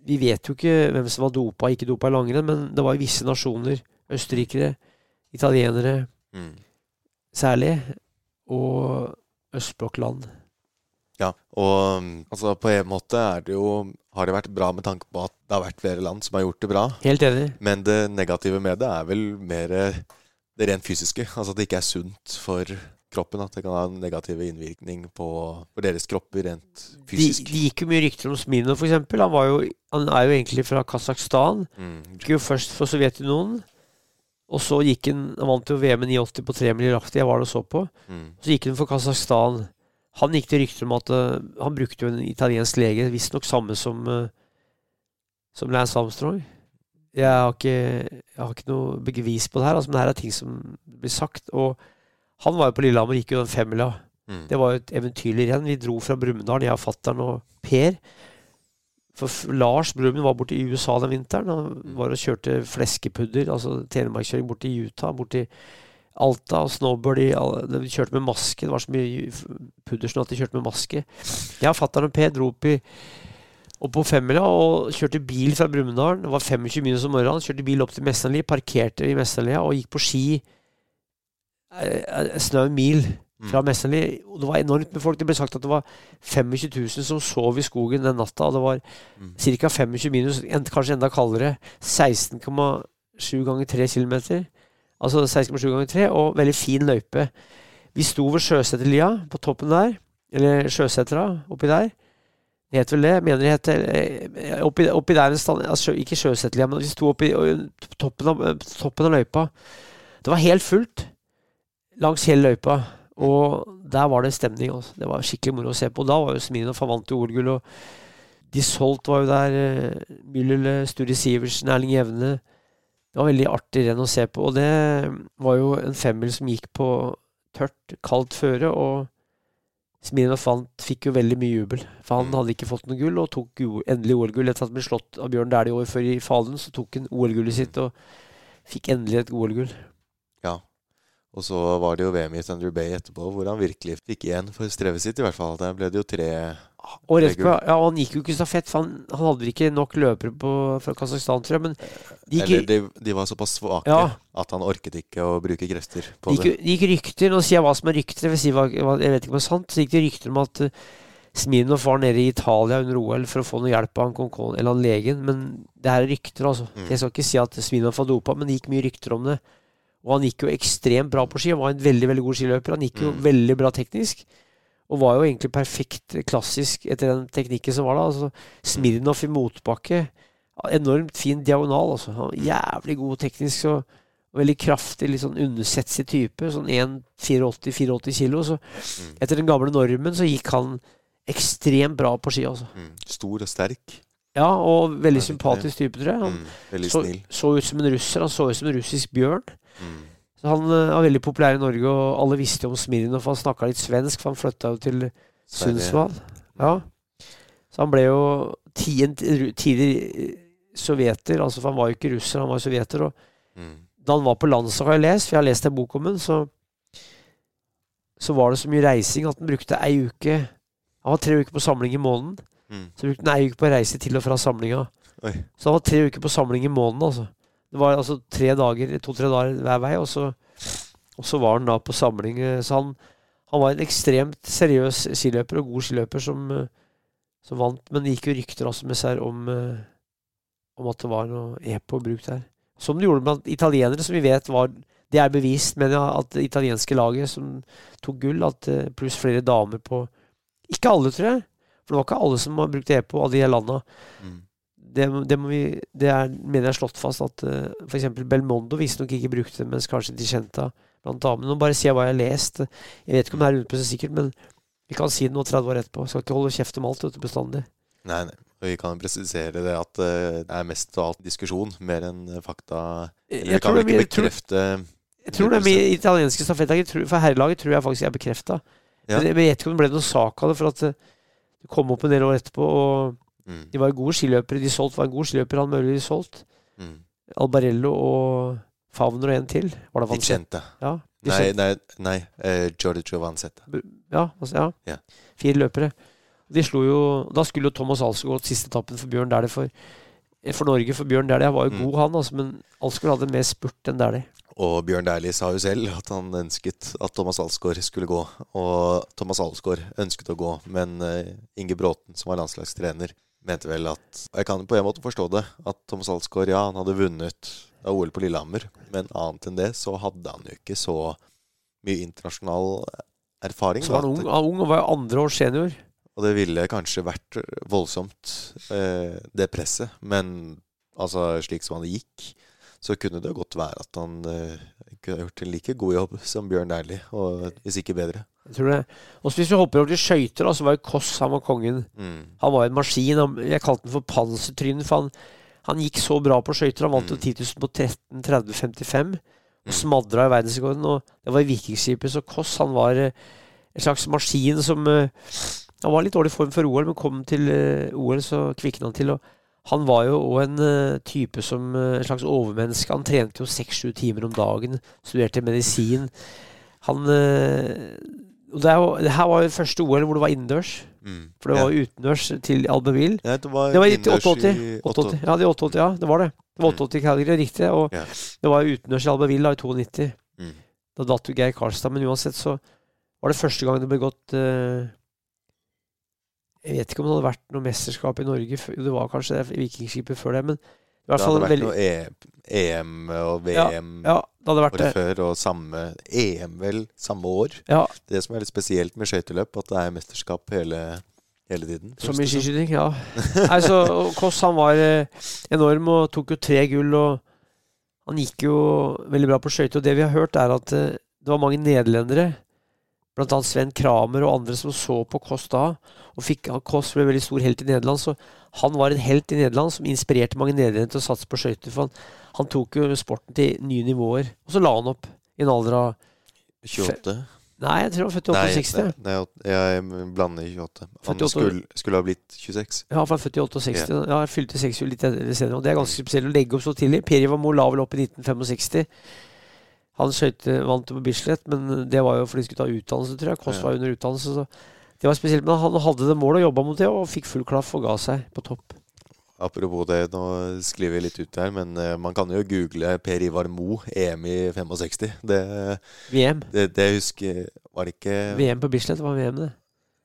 vi vet jo ikke hvem som var dopa og ikke dopa i langrenn, men det var jo visse nasjoner, østerrikere, italienere, mm særlig, og østblokkland. Ja, og altså på en måte er det jo har det vært bra med tanke på at det har vært flere land som har gjort det bra. Helt enig. Men det negative med det er vel mer det rent fysiske. Altså at det ikke er sunt for kroppen. At det kan ha en negativ innvirkning på for deres kropper rent fysisk. Det de gikk jo mye rykter om Smino f.eks. Han, han er jo egentlig fra Kasakhstan. Mm. Gikk jo først for Sovjetunionen. Og så gikk han Han vant jo VM i 89 på tremil i rafti, jeg var det og så på. Mm. Så gikk han for Kasakhstan. Han gikk til rykter om at uh, Han brukte jo en italiensk lege, visstnok samme som uh, Som Lance Armstrong. Jeg har ikke, jeg har ikke noe bevis på det her, altså, men det her er ting som blir sagt. Og han var jo på Lillehammer, gikk jo den femmila. Mm. Det var jo et eventyrlig renn. Vi dro fra Brumunddal, jeg fatter'n og Per. For Lars Brumund var borte i USA den vinteren. Han var og kjørte fleskepudder, altså telemarkskjøring borte i Utah, borte i Alta og snowboard i De kjørte med maske. Det var så mye pudder sånn at de kjørte med maske. Jeg og fatter'n og Per dro opp, i, opp på femmila og kjørte bil fra Brumunddal. Det var 25 minus om morgenen. Kjørte bil opp til Messenli, parkerte i Messenlia og gikk på ski en eh, eh, snau mil fra Messenli. Det var enormt med folk. Det ble sagt at det var 25 000 som sov i skogen den natta. Og det var Mm. ca. 25 minus, kanskje enda kaldere. 16,7 ganger 3 km. Altså 16,7 ganger 3, og veldig fin løype. Vi sto ved Sjøseterlia på toppen der. Eller Sjøsetra oppi der. Det het vel det? Mener de het eh, oppi, oppi der en stand, altså, Ikke Sjøseterlia, men vi sto oppi toppen av, toppen av løypa. Det var helt fullt langs hele løypa. Og der var det stemning. Altså. Det var skikkelig moro å se på. Da var jo Smirnov han vant jo OL-gull, og Disholt var jo der. eh, Müller, Sture Sivertsen, Erling Jevne. Det var veldig artig renn å se på. Og det var jo en femmil som gikk på tørt, kaldt føre. Og Smirnov Fant fikk jo veldig mye jubel. For han Mm. hadde ikke fått noe gull, og tok endelig OL-gull. Etter at han ble slått av Bjørn Dæhlie året før i Falun, så tok han OL-gullet sitt og fikk endelig et OL-gull. Ja. Og så var det jo VM i Thunder Bay etterpå, hvor han virkelig fikk igjen for strevet sitt, i hvert fall. Der ble det jo tre Og rett på, ja, han gikk jo ikke stafett, for han, han hadde ikke nok løpere på, fra Kasakhstan, tror. Men de gikk, Eller de, de var såpass svake Ja. at han orket ikke å bruke krefter på det gikk, det. det gikk rykter Nå sier jeg hva som er rykter, jeg, si jeg vet ikke om det er sant. Så gikk det rykter om at uh, Smirnov var nede i Italia under OL for å få noe hjelp av han Konkon, eller han legen. Men det her er rykter, altså. Mm. Jeg skal ikke si at Smirnov var dopa, men det gikk mye rykter om det. Og han gikk jo ekstremt bra på ski. Han var en veldig veldig god skiløper. Han gikk jo Mm. veldig bra teknisk. Og var jo egentlig perfekt klassisk etter den teknikken som var da. Altså, Smirnov i motbakke. Enormt fin diagonal, altså. Han var jævlig god teknisk. Så veldig kraftig, litt sånn undersetsig type. Sånn 1,84-84 kilo. Så Mm. etter den gamle normen så gikk han ekstremt bra på ski, altså. Mm. Stor og sterk. Ja, og veldig sympatisk type, tror jeg. Han Mm. Så, så ut som en russer. Han så ut som en russisk bjørn. Mm. Så Han eh, var veldig populær i Norge, og alle visste jo om Smirnov. Han snakka litt svensk, for han flytta jo til Sundsvall. Ja. Så han ble jo ti- tidlig eh, sovjeter, altså for han var jo ikke russer, han var jo sovjeter. Og Mm. da han var på landslaget, har jeg lest, for jeg har lest en bok om ham, så, så var det så mye reising at han brukte ei uke Han var tre uker på samling i måneden. Mm. Så brukte han ei uke på å reise til og fra samlinga. Oi. Så han var tre uker på samling i måneden, altså. Det var altså tre dager, to-tre dager hver vei, og så, og så var han da på samling. eh, Så han, han var en ekstremt seriøs skiløper og god skiløper som, eh, som vant. Men det gikk jo rykter også med seg om, eh, om at det var noe EPO brukt der. Som det gjorde blant italienere, som vi vet var Det er bevist, mener jeg, at det italienske laget som tok gull, at pluss flere damer på Ikke alle, tror jeg. For det var ikke alle som har brukt EPO av de her landa Mm. Det, det, vi, det er, mener jeg er slått fast at uh, f.eks. Belmondo visstnok ikke brukte det, mens kanskje Dicenta blant damene. Nå bare sier jeg hva jeg har lest. Jeg vet ikke om det er 100 sikkert, men vi kan si det nå 30 år etterpå. Skal ikke holde kjeft om alt dette bestandig. Nei, nei. Og vi kan presisere det at uh, det er mest av alt diskusjon, mer enn eh, fakta. Jeg tror, det, jeg, tror, bekrefte jeg tror det med italienske stafettlaget For herrelaget tror jeg faktisk er bekrefta. Ja. Men jeg vet ikke om det ble noen sak av det, for at eh, det kom opp en del år etterpå. Og mm. de var gode skiløpere. De solgt var en god skiløper, han Møhler de solgt. Mm. Albarello og Favner og en til. Var det Vansette? Ja, de Nei, nei, nei Uh, Giorgio Vansette. Ja, altså, ja. Ja. Fire løpere. De slo jo, da skulle jo Thomas Alsgaard gått siste etappen for Bjørn Dæhlie for, for Norge. For Bjørn Dæhlie var jo Mm. god, han, altså, men Alsgaard hadde mer spurt enn Dæhlie. Og Bjørn Dæhlie sa jo selv at han ønsket at Thomas Alsgaard skulle gå. Og Thomas Alsgaard ønsket å gå, men eh, Inge Bråten, som var landslagstrener, mente vel at og Jeg kan på en måte forstå det. At Thomas Alsgaard, ja, han hadde vunnet av OL på Lillehammer, men annet enn det så hadde han jo ikke så mye internasjonal erfaring. Så var han ung, han var ung og var andre års senior. Og det ville kanskje vært voldsomt, eh, det presset. Men altså, slik som han gikk, så kunne det godt være at han eh, kunne gjort en like god jobb som Bjørn Dæhlie, hvis ikke bedre. Jeg tror det. Og hvis vi hopper over til skøyter, så var jo Koss han var kongen. Mm. Han var en maskin. Han, jeg kalte den for pansertrynet, for han, han gikk så bra på skøyter. Han vant jo Mm. 10 000 på 13, 30, 55. Og Mm. smadra i verdensrekorden. Og det var i Vikingskipet, så Koss han var eh, en slags maskin som eh, Han var litt dårlig form for OL, men kom til eh, OL, så kvikna han til. Og han var jo òg en eh, type som eh, en slags overmenneske. Han trente jo seks-sju timer om dagen, studerte medisin. Han eh, og det, jo, det her var jo første OL hvor det var innendørs. Mm. For det var jo utendørs til Albertville. ja, det var, Det var i innendørs 88. i 88. Ja, det er 88, ja, det var det. Det var Mm. 88 Calgary, riktig. Og Ja. det var jo utendørs i Albertville da, i 92. Mm. Da datt jo Geir Karlstad. Men uansett så var det første gang det ble gått eh, Jeg vet ikke om det hadde vært noe mesterskap i Norge det var kanskje det Vikingskipet før det, men i Det hvert fall hadde vært veldig noe e EM og VM Ja, det hadde vært året det. før, og samme EM vel samme år. Ja, Det som er litt spesielt med skøyteløp, at det er mesterskap hele, hele tiden. Som mye i skiskyting, ja. Nei, så Koss han var eh, enorm og tok jo tre gull. og Han gikk jo veldig bra på skøyter. Og det vi har hørt, er at eh, det var mange nederlendere, bl.a. Sven Kramer og andre, som så på Kåss da. Og fikk, Kåss ble veldig stor helt i Nederland, så han var en helt i Nederland som inspirerte mange nederlendere til å satse på skøyter. For han, han tok jo sporten til nye nivåer. Og så la han opp i en alder av 28? Nei, jeg tror han var født i 68. nei, nei, jeg blander 28. Han 48. skulle, skulle ha blitt 26. Ja, han var født i 68. Ja, jeg fylte 60 litt senere. Og det er ganske spesielt å legge opp så tidlig. Per Ivar Moe la vel opp i 1965. Han skøyte vant jo på Bislett, men det var jo fordi de skulle ta utdannelse, tror jeg. Koss Ja. var under utdannelse, så det var spesielt. Men han hadde det målet og jobba mot det, og fikk full klaff og ga seg på topp. Apropos det, nå sklir vi litt ut her, men eh, man kan jo google Per Ivar Mo, EM i 65. Det, VM. det, det husker Var det ikke VM på Bislett var VM, det.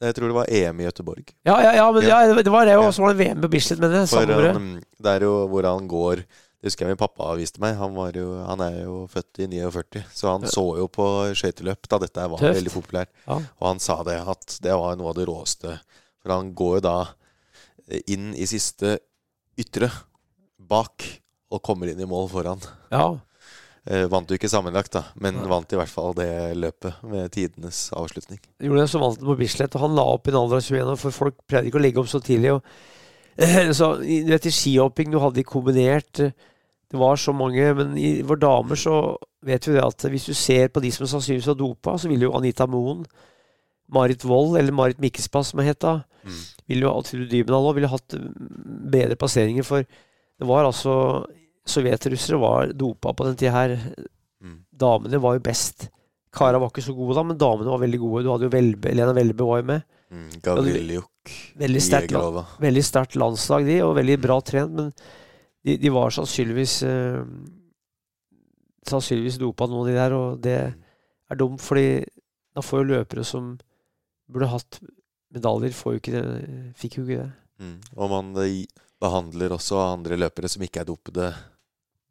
Jeg tror det var EM i Gøteborg. Ja, ja, ja, men Ja. ja. det var det, og så var det VM på Bislett, men det For året. det er jo hvor han går Det husker jeg min pappa viste meg. Han, var jo, han er jo født i 49, så han så jo på skøyteløp da dette var Tøft. veldig populært. Ja. Og han sa det, at det var noe av det råeste. For han går jo da eh, inn i siste ytre bak og kommer inn i mål foran. ja. Eh, vant jo ikke sammenlagt, da, men Ja. vant i hvert fall det løpet med tidenes avslutning. gjorde det, så vant han på Bislett. Og han la opp i en alder av 21 år, for folk pleide ikke å legge opp så tidlig. Og, så, du vet, I skihopping du hadde de kombinert eh, Det var så mange, men i vår damer så vet vi det at hvis du ser på de som sannsynligvis var dopa, så ville jo Anita Moen, Marit Wold, eller Marit Mikkelspass som het da, Mm. ville jo Trude Dybendal òg ville hatt mm, bedre passeringer. For det var altså Sovjetrussere var dopa på den tida her. Mm. Damene var jo best. Kara var ikke så gode da, men damene var veldig gode. Du hadde jo Velbe, Lena Welbe var jo med. Mm. Jegerova. veldig sterkt landslag, de, og veldig bra trent. Men de, de var sannsynligvis eh, Sannsynligvis dopa noen av de der, og det er dumt, fordi da får jo løpere som burde hatt medaljer, får jo ikke det, fikk jo ikke det. Mm. Og man eh, behandler også andre løpere som ikke er dopede,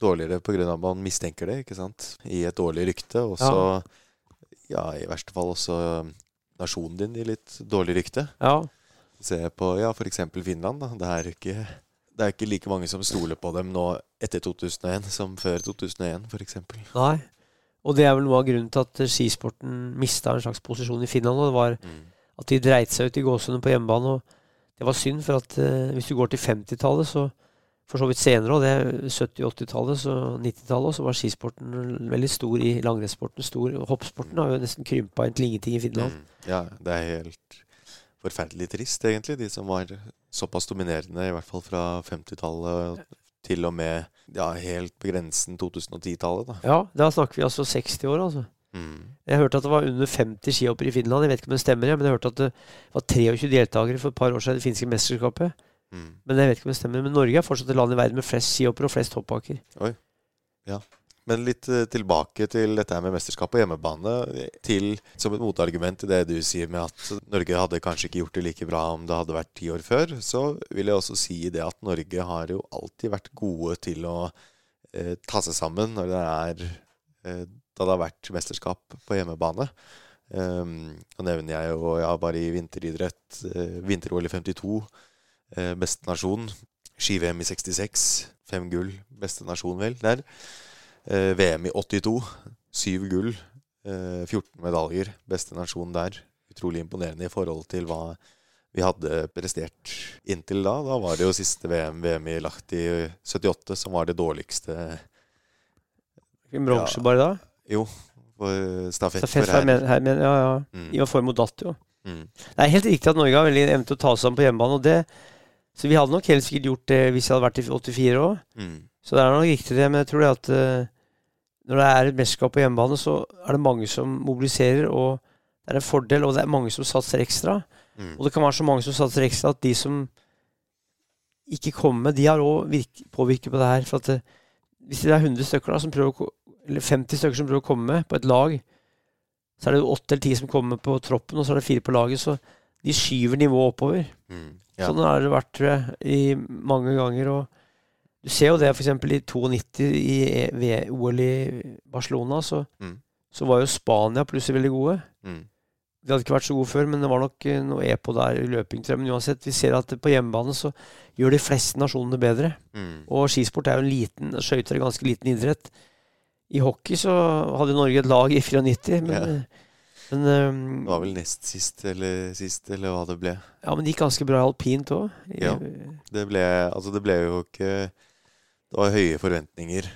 dårligere pga. at man mistenker det, ikke sant? I et dårlig rykte. Og så, ja. i verste fall også um, nasjonen din i litt dårlig rykte. Ja, Se på ja, f.eks. Finland. da. Det er, ikke, det er ikke like mange som stoler på dem nå etter 2001 som før 2001, f.eks. nei. Og det er vel noe av grunnen til at skisporten mista en slags posisjon i Finland. Og det var Mm. at de dreit seg ut i gåsehudene på hjemmebane. Og det var synd, for at eh, hvis du går til 50-tallet, så for så vidt senere, og det er 70-80-tallet, så 90-tallet, så var skisporten veldig stor i langrennssporten. Stor. og Hoppsporten har jo nesten krympa inn til ingenting i Finland. Mm. Ja, det er helt forferdelig trist, egentlig. De som var såpass dominerende, i hvert fall fra 50-tallet til og med ja, helt på grensen 2010-tallet. da. Ja, da snakker vi altså 60 år, altså. Mm. Jeg hørte at det var under 50 skihoppere i Finland. Jeg vet ikke om det stemmer, men jeg hørte at det var 23 deltakere for et par år siden i det finske mesterskapet. Mm. Men jeg vet ikke om det stemmer. Men Norge er fortsatt et land i verden med flest skihoppere og flest hoppbakker. Men litt eh, tilbake til dette med mesterskap på hjemmebane. Til, som et motargument til det du sier med at Norge hadde kanskje ikke gjort det like bra om det hadde vært ti år før, så vil jeg også si det at Norge har jo alltid vært gode til å eh, ta seg sammen når det er eh, da det har vært mesterskap på hjemmebane. Um, nå nevner jeg jo ja, bare i vinteridrett eh, vinter-OL i 52, eh, beste nasjon. Ski-VM i 66, fem gull, beste nasjon vel der. Eh, VM i 82, syv gull, eh, 14 medaljer, beste nasjon der. Utrolig imponerende i forhold til hva vi hadde prestert inntil da. Da var det jo siste VM, VM i Lahti 78, som var det dårligste En bronse Ja. bare da. Jo, for stafett Stafett for her. Men, her, men, ja, ja. Mm. Ivar Formoe datt jo. Mm. Det er helt riktig at Norge har veldig evne til å ta seg sammen på hjemmebane. Og det, så vi hadde nok helt sikkert gjort det hvis jeg hadde vært i 84 òg. Mm. Så det er nok riktig det. Men jeg tror det at eh, når det er et mesterskap på hjemmebane, så er det mange som mobiliserer, og det er en fordel. Og det er mange som satser ekstra. Mm. Og det kan være så mange som satser ekstra at de som ikke kommer med, de har òg påvirket på det her. For at eh, hvis det er 100 stykker da som prøver eller 50 stykker som prøver å komme med på et lag, Så er det jo 8 eller 10 som kommer på troppen, og så er det 4 på laget. Så de skyver nivået oppover. Mm. Ja. Sånn har det vært tror jeg, i mange ganger. Og du ser jo det f.eks. i 92 i E- ved OL i Barcelona, så, Mm. så var jo Spania plutselig veldig gode. Mm. De hadde ikke vært så gode før, men det var nok eh, noe EPO der i løping. Men uansett, vi ser at på hjemmebane så gjør de fleste nasjonene bedre. Mm. Og skisport er jo en liten Skøyter er en ganske liten idrett. I hockey så hadde Norge et lag i 94, men, Ja. eh, men um, Det var vel nest sist eller sist, eller hva det ble. Ja, men det gikk ganske bra alpint òg. Ja. Det ble, altså det ble jo ikke Det var høye forventninger,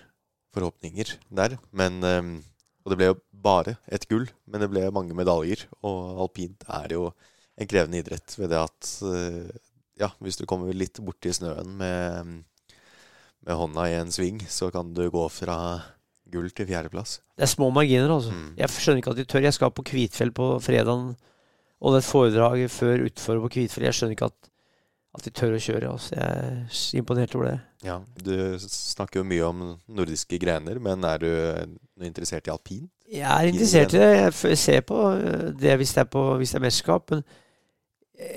forhåpninger, der. Men ehm, Og det ble jo bare et gull, men det ble mange medaljer. Og alpint er jo en krevende idrett ved det at eh, Ja, hvis du kommer litt borti snøen med, med hånda i en sving, så kan du gå fra gull til fjerdeplass. Det er små marginer, altså. Mm. Jeg skjønner ikke at de tør. Jeg skal på Kvitfjell på fredagen, og det er et foredrag før utfor på Kvitfjell. Jeg skjønner ikke at, at de tør å kjøre. Altså. Jeg er imponert over det. Ja, Du snakker jo mye om nordiske grener, men er du interessert i alpin? Jeg er interessert i det. Jeg ser på eh, det hvis det er, på, hvis det er mesterskap, men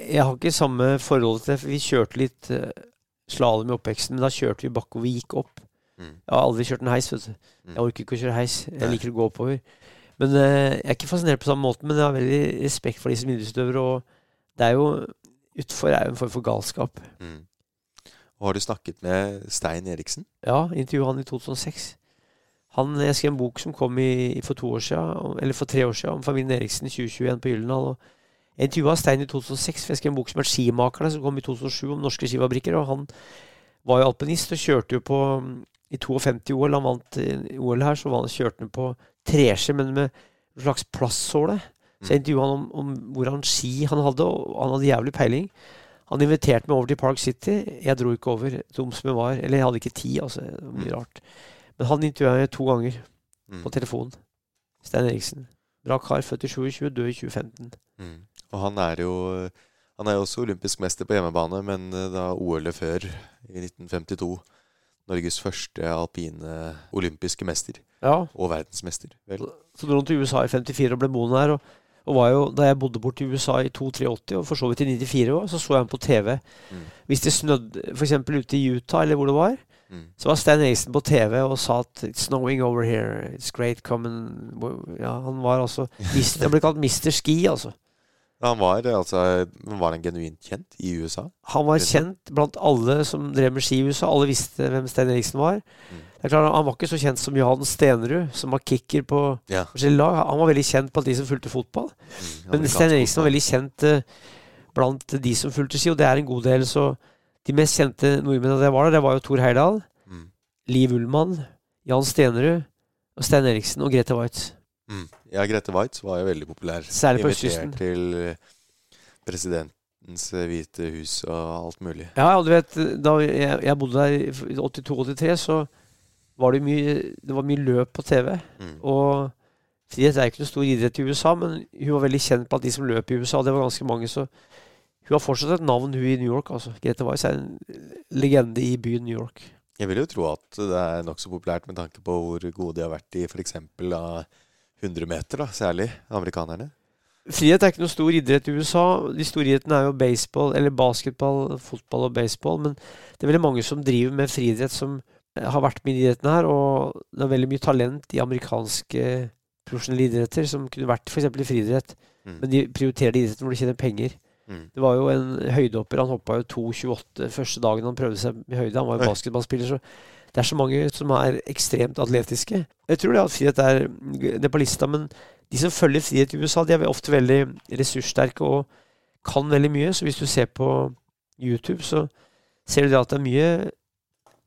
jeg har ikke samme forhold til det. Vi kjørte litt uh, slalåm i oppveksten, men da kjørte vi bakover. Vi gikk opp. Mm. Jeg har aldri kjørt en heis, vet du. Mm. Jeg orker ikke å kjøre heis. Jeg liker å gå oppover. Men eh, Jeg er ikke fascinert på samme måte, men jeg har veldig respekt for de som idrettsutøvere. Og det er jo Utfor er jo en form for galskap. Mm. Og har du snakket med Stein Eriksen? Ja, intervjuet han i 2006. Han, jeg skrev en bok som kom i, for to år siden, eller for tre år siden, om familien Eriksen i 2021 på Gyldendal. Jeg intervjua Stein i 2006, for jeg skrev en bok som het 'Skimakerne', som kom i 2007, om norske skifabrikker. Og han var jo alpinist og kjørte jo på I 52 OL, han vant OL her, så han, kjørte han på treski, men med en slags plastsåle. Så jeg intervjua han om, om hvordan ski han hadde, og han hadde jævlig peiling. Han inviterte meg over til Park City. Jeg dro ikke over, dum som jeg var. Eller jeg hadde ikke tid, altså. Mye rart. Men han intervjua jeg to ganger Mm. på telefon. Stein Eriksen. Bra kar, født i 27, død i 2015. Mm. Og han er jo Han er jo også olympisk mester på hjemmebane, men eh, da OL-et før, i 1952, Norges første alpine olympiske mester. Ja, Og verdensmester. Vel. Så dro han til USA i 54 og ble boende her. Og, og var jo, da jeg bodde borte i USA i 2-83, og for så vidt i 94 òg, så så jeg ham på TV. Mm. Hvis det snødde f.eks. ute i Utah, eller hvor det var, Mm. så var Stein Eriksen på TV og sa at 'It's snowing over here. It's great. Come and Ja, han var altså mister, Han ble kalt Mr. Ski, altså. Han var altså Var han genuint kjent i USA? Han var kjent blant alle som drev med ski i USA. Alle visste hvem Stein Eriksen var. Mm. Det er klart, Han var ikke så kjent som Johan Stenerud, som var kicker på Ja. forskjellige lag. Han var veldig kjent blant de som fulgte fotball. Mm, Men Sten Stein Eriksen var veldig kjent eh, blant de som fulgte ski, og det er en god del. Så de mest kjente nordmennene det var der, det var jo Thor Heyerdahl, Mm. Liv Ullmann, Jan Stenerud, og Stein Eriksen og Grete Waitz. Mm. Ja, Grete Waitz var jo veldig populær. Særlig på Invitert østkysten. til president presidentens eh, hvite hus og alt mulig. Ja, og du vet, da jeg, jeg bodde der i 82-83, så var det mye Det var mye løp på TV. Mm. Og friidrett er ikke noe stor idrett i USA, men hun var veldig kjent blant de som løp i USA. Det var ganske mange, så hun har fortsatt et navn, hun i New York. altså. Grete Weiss er en legende i byen New York. Jeg vil jo tro at det er nokså populært med tanke på hvor gode de har vært i f.eks. 100 meter, da, særlig amerikanerne. Frihet er ikke noe stor idrett i USA. De store idrettene er jo baseball, eller basketball, fotball og baseball. Men det er veldig mange som driver med friidrett som har vært med i idrettene her. Og det er veldig mye talent i amerikanske profesjonelle idretter som kunne vært f.eks. i friidrett. Mm. Men de prioriterer de idrettene hvor de tjener penger. Mm. Det var jo en høydehopper. Han hoppa jo 2,28 første dagen han prøvde seg med høyde. Han var jo basketballspiller, så det er så mange som er ekstremt atletiske. Jeg tror det at frihet er det på lista, men de som følger frihet i USA, de er ofte veldig ressurssterke og kan veldig mye. Så hvis du ser på YouTube, så ser du det at det er mye,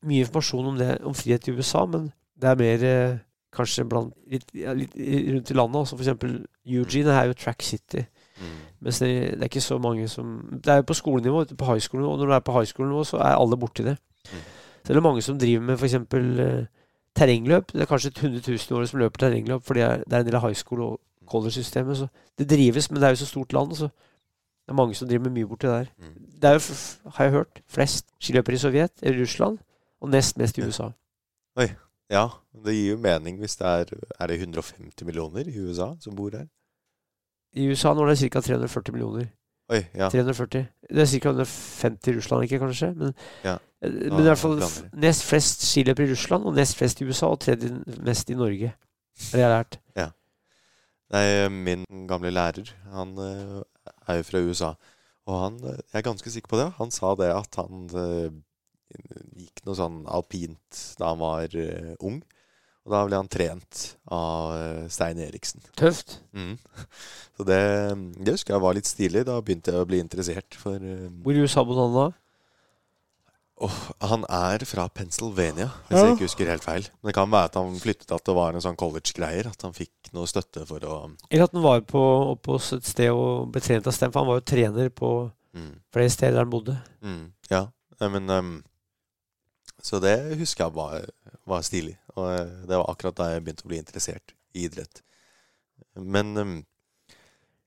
mye informasjon om det om frihet i USA, men det er mer eh, kanskje blant, litt, litt rundt i landet. Altså for eksempel Eugene er jo Track City. Mm. Mens det, det er ikke så mange som Det er jo på skolenivå, på high school, og når du er på high school-nivå, så er alle borti det. Mm. Så er det mange som driver med f.eks. Uh, terrengløp. Det er kanskje 100 000 i året som løper terrengløp, for det er, det er en del av high school- og college-systemet. Så det drives, men det er jo så stort land, så det er mange som driver med mye borti der. Mm. Det er jo, har jeg hørt, flest skiløpere i Sovjet eller Russland, og nest mest i USA. Oi. Ja, det gir jo mening hvis det er Er det 150 millioner i USA som bor her? I USA nå er det ca. 340 millioner. Oi, ja. 340. Det er ca. 150 i Russland, ikke kanskje? Men, Ja, eh, men i hvert fall nest flest skiløpere i Russland, og nest flest i USA, og tredje mest i Norge. Det har jeg lært. Ja. Nei, min gamle lærer, han eh, er jo fra USA. Og han, eh, jeg er ganske sikker på det, han sa det at han gikk noe sånn alpint da han var uh, ung. Og da ble han trent av uh, Stein Eriksen. Tøft. Mm. Så det, det husker jeg var litt stilig. Da begynte jeg å bli interessert. For uh, Hvor i USA bodde han da? Oh, han er fra Pennsylvania, hvis Ja. jeg ikke husker helt feil. Men det kan være at han flyttet at det var en sånn college-greier. At han fikk noe støtte for å Eller at han var på, oppe hos et sted og ble trent av Stem, for han var jo trener på mm. flere steder der han bodde. Mm, ja, men ehm, Så det husker jeg var, var stilig. Og eh, det var akkurat da jeg begynte å bli interessert i idrett. Men ehm,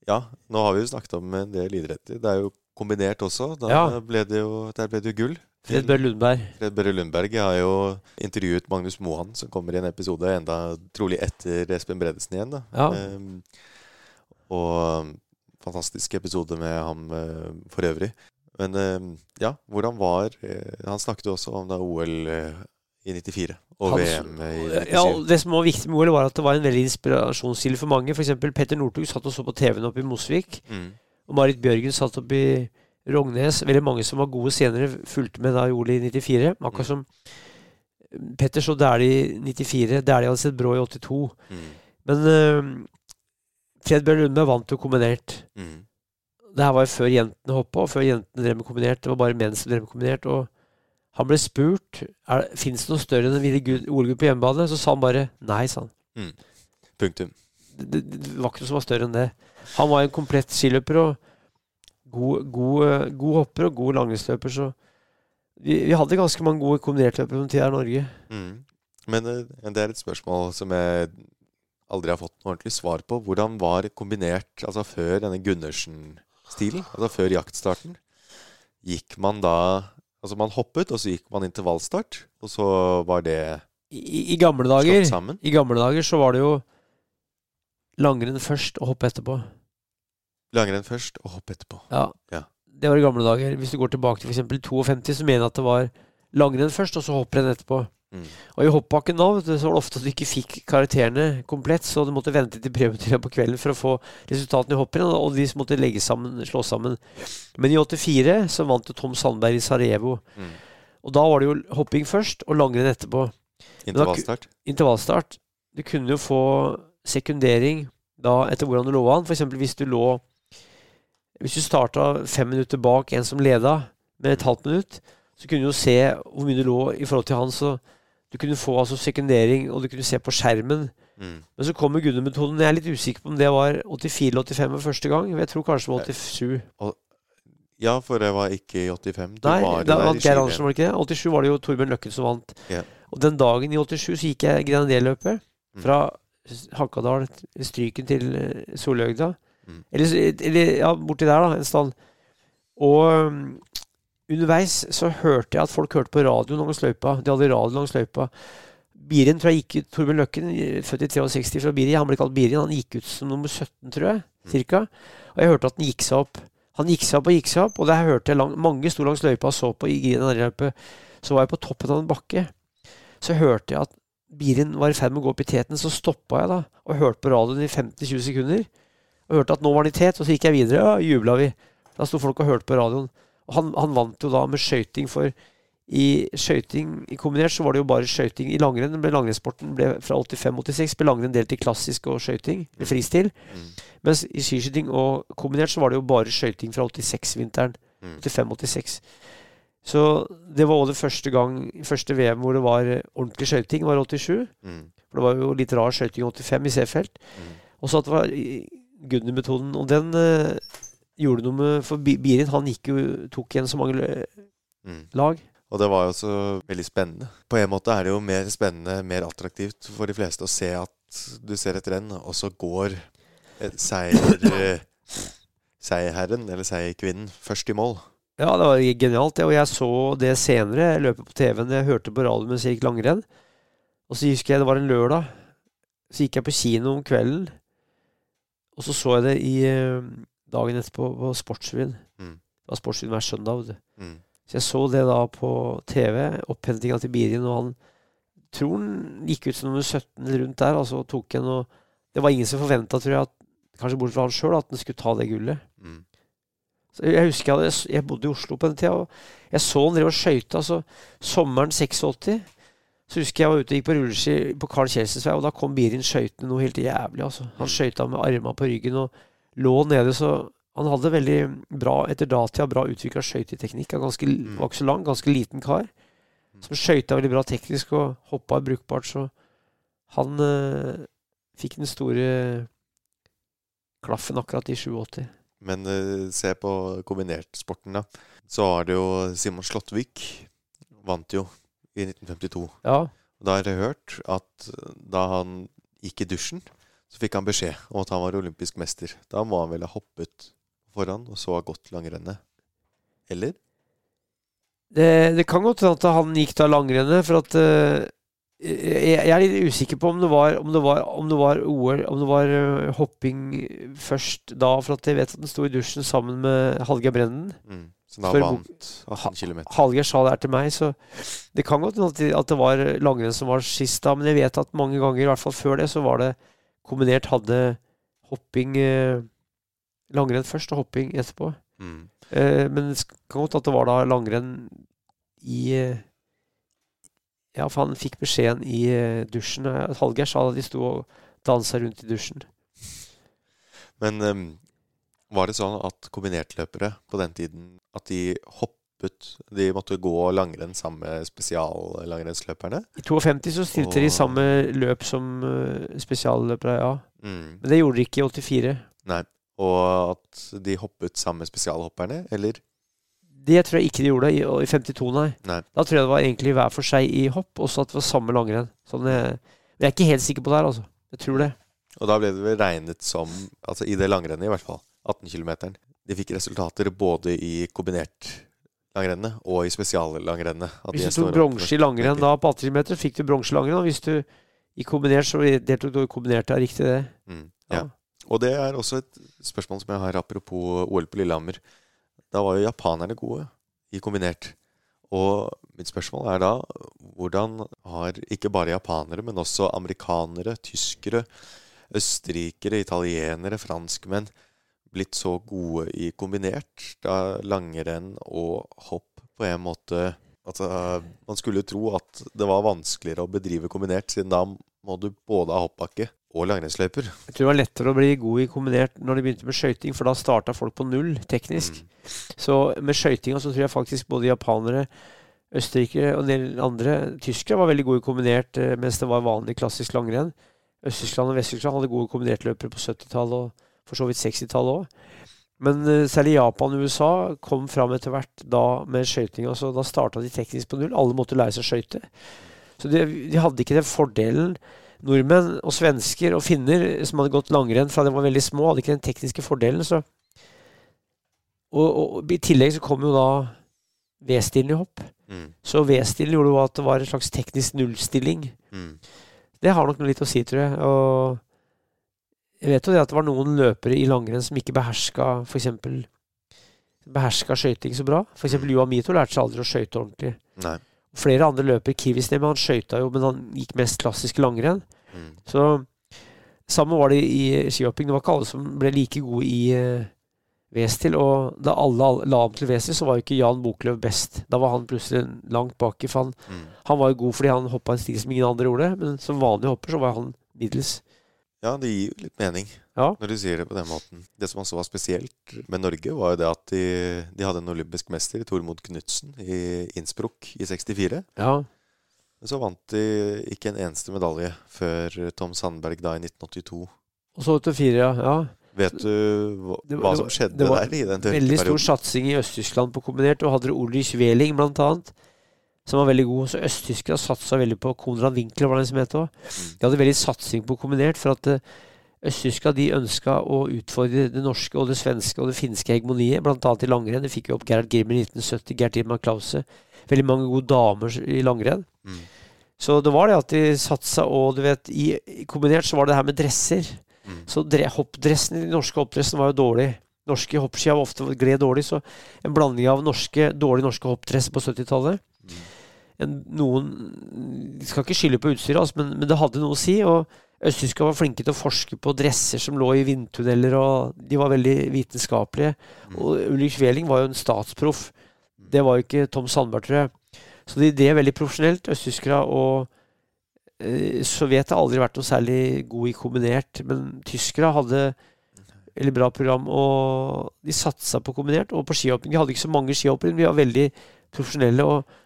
ja, nå har vi jo snakket om en del idretter. Det er jo kombinert også. Ja. ble det jo, der ble det jo gull. Fred Børre Lundberg. Fred Børre Lundberg jeg har jo intervjuet Magnus Mohan, som kommer i en episode enda trolig etter Espen Bredesen igjen. Ja. Um, og um, fantastisk episode med ham eh, for øvrig. Men ehm, ja, hvordan var eh, Han snakket jo også om da OL eh, i 94 og VM i 97. Ja, Det som var viktig med OL, var at det var en veldig inspirasjonskilde for mange. F.eks. Petter Northug satt og så på TV-en oppe i Mosvik. Mm, Og Marit Bjørgen satt oppe i Rognes. Veldig mange som var gode senere, fulgte med da i OL i 94. Mm. Akkurat som Petter så Dæhlie i 94. Dæhlie hadde sett Brå i 82. mm, Men uh, Fred Bjørn Lundberg vant jo kombinert. mm, Det her var jo før jentene hoppa, og før jentene drev med kombinert. Det var bare menn som drev med kombinert. Og han ble spurt er, Fins det noe større enn gull- OL-gull på hjemmebane. Så sa han bare nei, sa han. punktum. Det, det, var ikke noe som var større enn det. Han var en komplett skiløper og god, god, eh, god hopper og god langrennsløper, så vi, vi hadde ganske mange gode kombinertløpere på tida i Norge. Mm. Men eh, det er et spørsmål som jeg aldri har fått noe ordentlig svar på. Hvordan var kombinert, altså før denne Gundersen-stilen, altså før jaktstarten? Gikk man da Altså man hoppet, og så gikk man intervallstart, og så var det I, i, i gamle dager slått sammen? I gamle dager så var det jo langrenn først og hoppe etterpå. Langrenn først, og hoppe etterpå. Ja. Ja. Det var i gamle dager. Hvis du går tilbake til f.eks. 52, så mener jeg at det var langrenn først, og så hopprenn etterpå. Mm. Og i hoppbakken da vet du, så var det ofte at du ikke fikk karakterene komplett, så du måtte vente til prøvetida på kvelden for å få resultatene i hopprenn, og de måtte legge sammen, slå sammen. Men i 84 så vant jo Tom Sandberg i Sarajevo. Mm. Og da var det jo hopping først, og langrenn etterpå. Intervallstart? Intervallstart. Du kunne jo få sekundering da etter hvordan du lå an. F.eks. hvis du lå Hvis du starta fem minutter bak en som leda med et halvt minutt, så kunne du jo se hvor mye du lå i forhold til han. Så du kunne få altså sekundering, og du kunne se på skjermen. Mm. Men så kommer Gunnar-metoden. Jeg er litt usikker på om det var 84 eller 85 for første gang. Jeg tror kanskje det var 87. Ja, for det var ikke i 85. Du Nei, var da vant Geir. Andersen, var det ikke det? 87 var det jo Torbjørn Løkken som vant. Yeah. Og den dagen i 87 så gikk jeg Grenadierløpet. Mm. Fra Hakadal, Stryken til eh, Solhøgda. Mm. Eller, eller ja, borti der, da, en stand. Og underveis så hørte jeg at folk hørte på radio langs løypa. De hadde radio langs løypa. Birin tror jeg gikk ut Torbjørn Løkken, født i 63 fra Birin, han ble kalt Birin. Han gikk ut som nummer 17, tror jeg. Mm. Cirka. Og jeg hørte at den gikk seg opp. Han gikk seg opp og gikk seg opp, og der hørte jeg lang, mange sto langs løypa og så på i. Så var jeg på toppen av en bakke. Så hørte jeg at Birin var i ferd med å gå opp i teten. Så stoppa jeg da og hørte på radioen i 15-20 sekunder. Og hørte at nå var han i tet, og så gikk jeg videre. Ja, jubla vi. Da sto folk og hørte på radioen. Han, han vant jo da med skøyting, for i skøyting i kombinert så var det jo bare skøyting. I langrenn ble langrennssporten fra 85-86 ble langrenn delt i klassisk og skøyting, eller fristil. Mm. Mens i skiskyting og kombinert så var det jo bare skøyting fra 86-vinteren. Mm. 85-86. Så det var òg det første gang Første VM hvor det var ordentlig skøyting, var 87. Mm. For det var jo litt rar skøyting i 85 i C-felt. Mm. Og så at det var Gunnar-metoden. Og den eh, gjorde noe med For Bi- Birin han gikk jo, tok igjen så mange Mm. lag. Og det var jo også veldig spennende. På en måte er det jo mer spennende, mer attraktivt for de fleste å se at du ser et renn, og så går seier, eh, seierherren, eller seierkvinnen, først i mål. Ja, det var genialt. det, Og jeg så det senere. Jeg løper på TV-en. Jeg hørte på radio mens jeg gikk langrenn. Og så husker jeg det var en lørdag. Så gikk jeg på kino om kvelden. og så så jeg det i eh, dagen etterpå på Sportsrevyen. Mm. Det var Sportsrevyen hver søndag. Mm. Så jeg så det da på TV, opphentinga til Birin, og han tror han gikk ut som nummer 17 eller rundt der, altså tok en og Det var ingen som forventa, tror jeg, at, kanskje bortsett fra han sjøl, at han skulle ta det gullet. Mm. Så jeg husker jeg, hadde, jeg bodde i Oslo på den tida, og jeg så han drev og skøyta. Altså, sommeren 86 så husker jeg jeg var ute og gikk på rulleski på Carl Kjelsens vei, og da kom Birin skøytende noe helt jævlig. altså. Han skøyta med armene på ryggen og lå nede, så han hadde veldig bra etter datida bra utvikla skøyteteknikk. Han ganske, Mm. var ikke så lang, ganske liten kar. Som skøyta veldig bra teknisk og hoppa brukbart, så han eh, fikk den store klaffen akkurat i 87. Men uh, se på kombinertsporten, da. Så har det jo Simon Slåttvik vant jo i 1952. Ja, Da har jeg hørt at da han gikk i dusjen, så fikk han beskjed om at han var olympisk mester. Da må han vel ha hoppet foran og så ha gått langrennet. Eller? Det, det kan godt hende at han gikk da langrennet, for at uh, jeg, jeg er litt usikker på om det var, om det var, om det var OL Om det var uh, hopping først da, for at jeg vet at han sto i dusjen sammen med Hallgeir Brenden. Mm. Så da vant 18 km. Hallgeir sa det her til meg, så det kan godt hende at, det- at det var langrenn som var sist da, men jeg vet at mange ganger, i hvert fall før det, så var det kombinert hadde hopping eh, Langrenn først og hopping etterpå. Mm. Eh, men det kan godt at det var da langrenn i eh, Ja, for han fikk beskjeden i dusjen. Hallgeir sa at de sto og dansa rundt i dusjen. Men um, var det sånn at kombinertløpere på den tiden at de hoppet De måtte gå langrenn sammen med spesiallangrennsløperne. I 52 så stilte de samme løp som uh, spesialløpere, ja. Mm. Men det gjorde de ikke i 84. Nei. Og at de hoppet sammen med spesialhopperne, eller? Det tror jeg ikke de gjorde i, i 52, nei. Nei. Da tror jeg det var egentlig hver for seg i hopp, og så at det var samme langrenn. Sånn, jeg, jeg er ikke helt sikker på det her, altså. Jeg tror det. Og da ble det vel regnet som, altså i det langrennet i hvert fall, 18 km. De fikk resultater både i kombinertlangrennet og i spesiallangrennet. Hvis du tok bronse i langrenn da på 18 meter, fikk du bronse i langrenn. Og hvis du i kombinert, så deltok du i kombinert. Det er riktig, det. Mm, Ja. ja. Og det er også et spørsmål som jeg har apropos OL på Lillehammer. Da var jo japanerne gode i kombinert. Og mitt spørsmål er da hvordan har ikke bare japanere, men også amerikanere, tyskere, østerrikere, italienere, franskmenn blitt så gode i kombinert? Da langrenn og hopp på en måte Altså, man skulle tro at det var vanskeligere å bedrive kombinert, siden da må du både ha hoppbakke og langrennsløyper. Jeg tror det var lettere å bli god i kombinert når de begynte med skøyting, for da starta folk på null teknisk. Mm. Så med skøytinga så tror jeg faktisk både japanere, østerrikere og en del andre Tyskere var veldig gode i kombinert eh, mens det var vanlig klassisk langrenn. Øst-Tyskland og Vest-Tyskland hadde gode kombinertløpere på 70-tallet og for så vidt 60-tallet òg. Men eh, særlig Japan og USA kom fram etter hvert da med skøytinga. Så da starta de teknisk på null. Alle måtte lære seg å skøyte. Så de, de hadde ikke den fordelen Nordmenn og svensker og finner som hadde gått langrenn fra de var veldig små, hadde ikke den tekniske fordelen. Så. Og, og i tillegg så kom jo da V-stilen i hopp. Mm. Så V-stilen gjorde jo at det var en slags teknisk nullstilling. Mm. Det har nok noe litt å si, tror jeg. Og jeg vet jo det at det var noen løpere i langrenn som ikke beherska f.eks. Beherska skøyting så bra. F.eks. Johan Mito lærte seg aldri å skøyte ordentlig. Nei. Flere andre løpere, men han skøyta jo, men han gikk mest klassisk langrenn. Mm. Så samme var det i skihopping. Det var ikke alle som ble like gode i uh, V-stil. Og da alle, la om til V-stil, så var jo ikke Jan Boklöv best. Da var han plutselig langt baki. For han, Mm. han var jo god fordi han hoppa en stil som ingen andre gjorde. Men som vanlig hopper så var han middels. Ja, det gir jo litt mening Ja. når du sier det på den måten. Det som også var spesielt med Norge, var jo det at de, de hadde en olympisk mester, Tormod Knutsen, i Innsbruck i 64. ja. Men så vant de ikke en eneste medalje før Tom Sandberg da i 1982. Og så til fire, ja. ja. Vet du hva, Det hva som skjedde det var der i den Veldig stor satsing i Øst-Tyskland på kombinert. Og hadde Ulrich Wehling blant annet, som var veldig god. Så Øst-Tyskland satsa veldig på Konrad Winkler, var det en som het òg. Mm. De hadde veldig satsing på kombinert, for at østtyska de ønska å utfordre det norske og det svenske og det finske hegemoniet, annet i langrenn. De fikk jo opp Gerhard Grimmer i 1970, Gerhard Irma Klause. Veldig mange gode damer i langrenn. Mm. Så det var det at de satsa, og du vet, i, kombinert så var det det her med dresser. Mm. Så dre, hoppdressen den norske hoppdressen var jo dårlig. Norske hoppski var ofte gled dårlig, så en blanding av norske, dårlige norske hoppdresser på 70-tallet en, Noen De skal ikke skylde på utstyret, altså, men, men, det hadde noe å si. og Østtyskere var flinke til å forske på dresser som lå i vindtunneler, og de var veldig vitenskapelige. Mm. Og Ulrik Schweling var jo en statsproff. Det var jo ikke Tom Sandberg, tror jeg. Så de drev veldig profesjonelt, østtyskere. Og eh, Sovjet har aldri vært noe særlig god i kombinert, men tyskere hadde veldig bra program, og de satsa på kombinert. Og på skihopping. De hadde ikke så mange skihoppere, men vi var veldig profesjonelle. og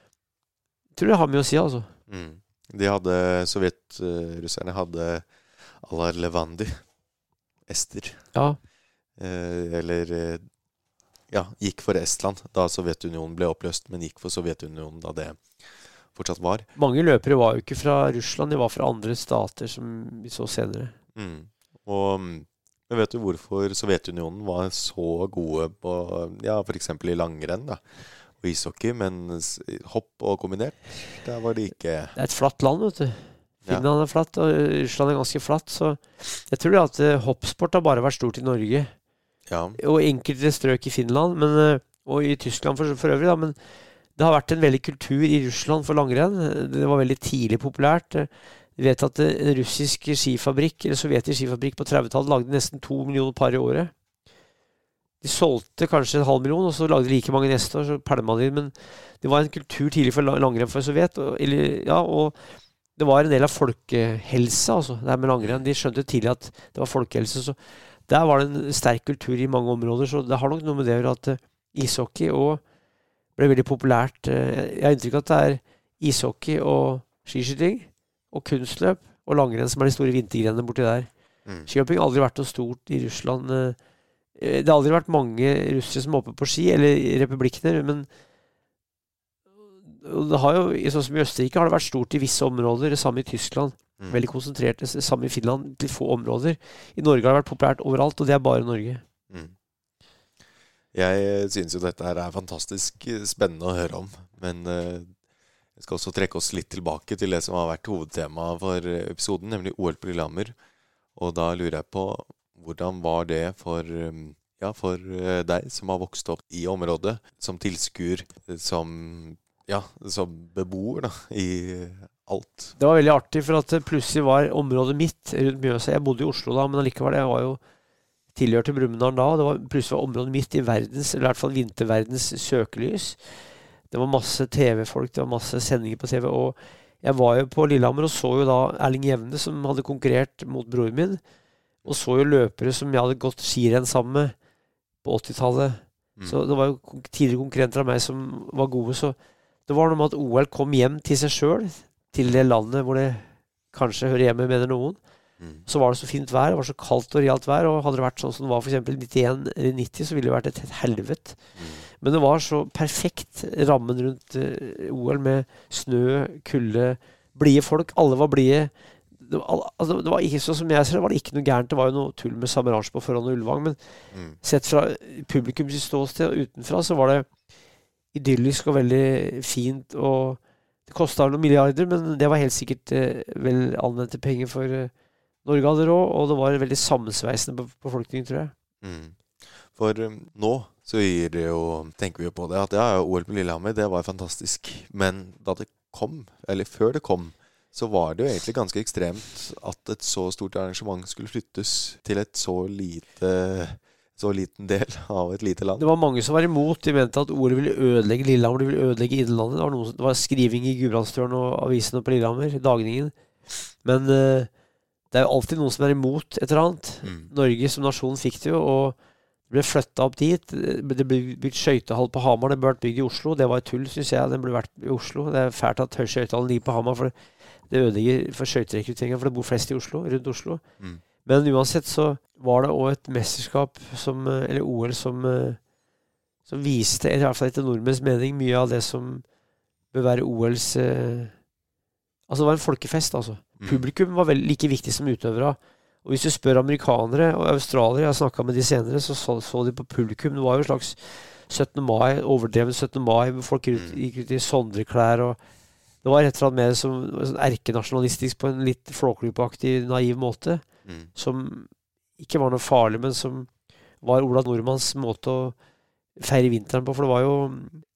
tror det har mye å si, altså. Mm. De hadde Sovjetrusserne hadde Alar Levandi. Ester. Ja. Eh, eller eh, Ja, gikk for Estland da Sovjetunionen ble oppløst, men gikk for Sovjetunionen da det fortsatt var. Mange løpere var jo ikke fra Russland, de var fra andre stater, som vi så senere. Mm. Og men vet du hvorfor Sovjetunionen var så gode på ja, f.eks. i langrenn da, og ishockey, men hopp og kombinert, der var det ikke Det er et flatt land, vet du. Finland er flatt, og Russland er ganske flatt. Så jeg tror at uh, hoppsport har bare vært stort i Norge. Ja. Og enkelte strøk i Finland, men, uh, og i Tyskland for, for øvrig. Da, men det har vært en veldig kultur i Russland for langrenn. Det var veldig tidlig populært. Vi vet at en russisk skifabrikk, eller sovjetisk skifabrikk på 30-tallet lagde nesten to millioner par i året. De solgte kanskje en halv million, og så lagde de like mange neste år. så pælma de, Men det var en kultur tidlig for langrenn for Sovjet. Og, eller, ja, og det var en del av folkehelse, altså, det her med langrenn. De skjønte tidlig at det var folkehelse. Så der var det en sterk kultur i mange områder. Så det har nok noe med det å gjøre at uh, ishockey og ble veldig populært. Uh, jeg har inntrykk av at det er ishockey og skiskyting og kunstløp og langrenn som er de store vintergrenene borti der. Mm. Skihopping har aldri vært noe stort i Russland. Eh, det har aldri vært mange russere som hopper på ski, eller republikkene, men det har jo, sånn som I Østerrike har det vært stort i visse områder, det samme i Tyskland. Mm. Veldig konsentrert. Det samme i Finland, til få områder. I Norge har det vært populært overalt, og det er bare Norge. Mm. Jeg synes jo dette her er fantastisk spennende å høre om, men jeg skal også trekke oss litt tilbake til det som har vært hovedtemaet for episoden, nemlig OL på Lillehammer. Og da lurer jeg på hvordan var det for, um, ja, for eh, deg som har vokst opp i området, som tilskuer, som, ja, som beboer da, i alt? Det var veldig artig, for at plutselig var området mitt rundt Mjøsa. Jeg bodde i Oslo da, men allikevel, jeg var jo tilhørte Brumunddal da. Det var plutselig var området mitt i verdens, eller i hvert fall vinterverdens søkelys. Det var masse TV-folk, det var masse sendinger på TV. Og jeg var jo på Lillehammer og så jo da Erling Jevne, som hadde konkurrert mot broren min. Og så jo løpere som jeg hadde gått skirenn sammen med på 80-tallet. Mm. Så det var jo tidligere konkurrenter av meg som var gode. Så det var noe med at OL kom hjem til seg sjøl, til det landet hvor det kanskje hører hjemme, mener noen. Mm. Så var det så fint vær, det var så kaldt og realt vær. Og hadde det vært sånn som det var f.eks. 91 eller 90, så ville det vært et helvete. Mm. Men det var så perfekt, rammen rundt uh, eh, OL, med snø, kulde, blide folk. Alle var blide. Det, altså, det var ikke sånn som jeg ser det, var det ikke noe gærent. Det var jo noe tull med Samaranch på forhånd og Ullevang, men mm. sett fra publikums ståsted og utenfra, så var det idyllisk og veldig fint. og det kosta noen milliarder, men det var helt sikkert eh, vel anvendte penger for eh, Norge hadde råd, og det var veldig sammensveisende befolkningen tror jeg. Mm. For um, nå så jo, tenker vi jo på det at ja, OL på Lillehammer, det var fantastisk. Men da det kom, eller før det kom, så var det jo egentlig ganske ekstremt at et så stort arrangement skulle flyttes til et så lite så liten del av et lite land. Det var mange som var imot. De mente at ordet ville ødelegge Lillehammer, det ville ødelegge Innlandet. Det var, noen, det var skriving i Gudbrandsdølen og avisene på Lillehammer, Dagningen. Men uh, det er jo alltid noen som er imot et eller annet. Mm. Norge som nasjon fikk det jo, og det ble flytta opp dit. Det ble bygd skøytehall på Hamar. Det ble vært bygd i Oslo. Det var et tull, syns jeg. Den ble vært i Oslo. Det er fælt at skøytehallen ligger på Hamar, for det ødelegger for skøyterekrutteringa. For det bor flest i Oslo, rundt Oslo. Mm. Men uansett så var det òg et mesterskap, som, eller OL, som, som viste, i hvert fall etter nordmenns mening, mye av det som bør være OLs eh, Altså, det var en folkefest, altså. Mm. Publikum var vel like viktig som utøvere. Og hvis du spør amerikanere og australiere, jeg har snakka med de senere, så, så så de på publikum. Det var jo en slags 17. mai, overdreven 17. mai. Folk mm. gikk ut i sondreklær. og Det var rett og slett mer som sånn erkenasjonalistisk på en litt flåklypeaktig, naiv måte. Mm. Som ikke var noe farlig, men som var Ola Nordmanns måte å feire vinteren på. For det var jo,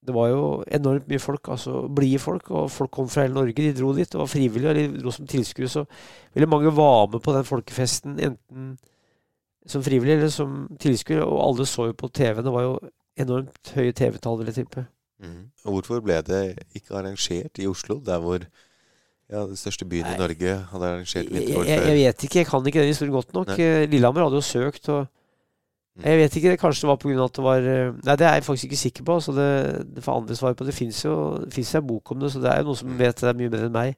det var jo enormt mye folk, altså blide folk. Og folk kom fra hele Norge. De dro dit. Det var frivillige, og de dro som tilskuere. Så veldig mange var med på den folkefesten, enten som frivillig eller som tilskuere. Og alle så jo på TV. Det var jo enormt høye TV-tall, vil jeg tippe. Mm. Hvorfor ble det ikke arrangert i Oslo, der hvor ja, den største byen i Norge hadde arrangert Jeg, vinter-OL jeg, jeg vet ikke, jeg kan ikke den historien godt nok. Nei. Eh, Lillehammer hadde jo søkt, og Mm. jeg vet ikke, Kanskje det var pga. at det var eh, Nei, det er jeg faktisk ikke sikker på. Så det, det får andre svar på. Det fins jo det jo en bok om det, så det er jo noen som vet det er mye bedre enn meg.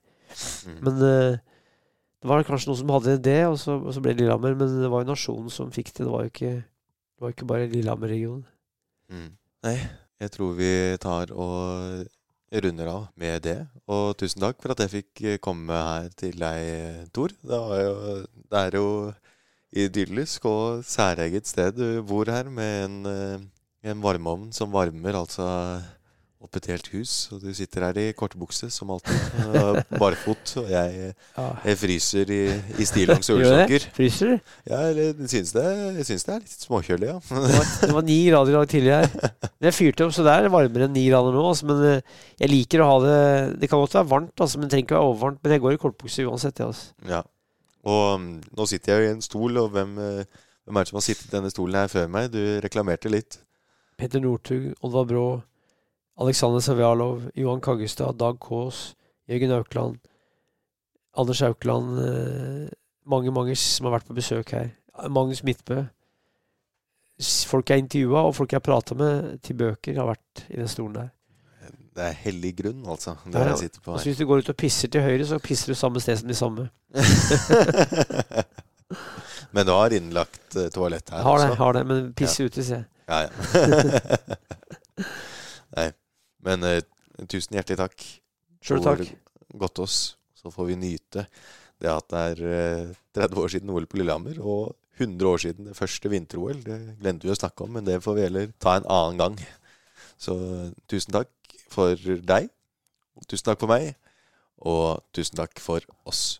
Mm. Men uh, det var kanskje noen som hadde det, og så, og så ble det Lillehammer. Men det var jo nasjonen som fikk det. Det var jo ikke, det var ikke bare Lillehammer-regionen. Mm. Nei, jeg tror vi tar og runder av med det. Og tusen takk for at jeg fikk eh, komme her til deg, Tor. Det, jo, det er jo idyllisk og særeget sted du bor her, med en, eh, en varmeovn som varmer altså opp et helt hus. Og du sitter her i kortbukse, som alltid, barfot. Og jeg, jeg fryser i, i stillongs ullsokker. Fryser du? Ja, eller jeg syns det, jeg syns det er litt småkjølig, ja. Det var, det var ni grader i dag tidlig her. Men jeg fyrte opp, så det er varmere enn ni grader nå. Altså, men eh, jeg liker å ha det Det kan godt være varmt, altså, men det trenger ikke være overvarmt. Men jeg går i kortbukse uansett. jeg, Altså. Ja. Og mm, nå sitter jeg jo i en stol, og hvem, eh, hvem er det som har sittet i denne stolen her før meg? Du reklamerte litt. Petter Northug, Oddvar Brå, Aleksandr Savjalov, Johan Kaggestad, Dag Kaas, Jørgen Aukland, Anders Aukland eh, Mange, mange som har vært på besøk her. Magnus Midtbø. Folk jeg intervjua, og folk jeg prata med til bøker, har vært i den stolen der. Det er hellig grunn, altså. Ja, ja. jeg sitter på her. hvis du går ut og pisser til høyre, så pisser du samme sted som de samme. Men du har innlagt eh, toalett her har det, også? har det, men pisse ute, til jeg. Ja, ja. Men eh, tusen hjertelig takk. Sjøl takk. Godt oss. Så får vi nyte det at det er eh, 30 år siden OL på Lillehammer, og 100 år siden det første vinter-OL. Det glemte vi å snakke om, men det får vi heller ta en annen gang. Så tusen takk for deg. Tusen takk for meg. Og tusen takk for oss.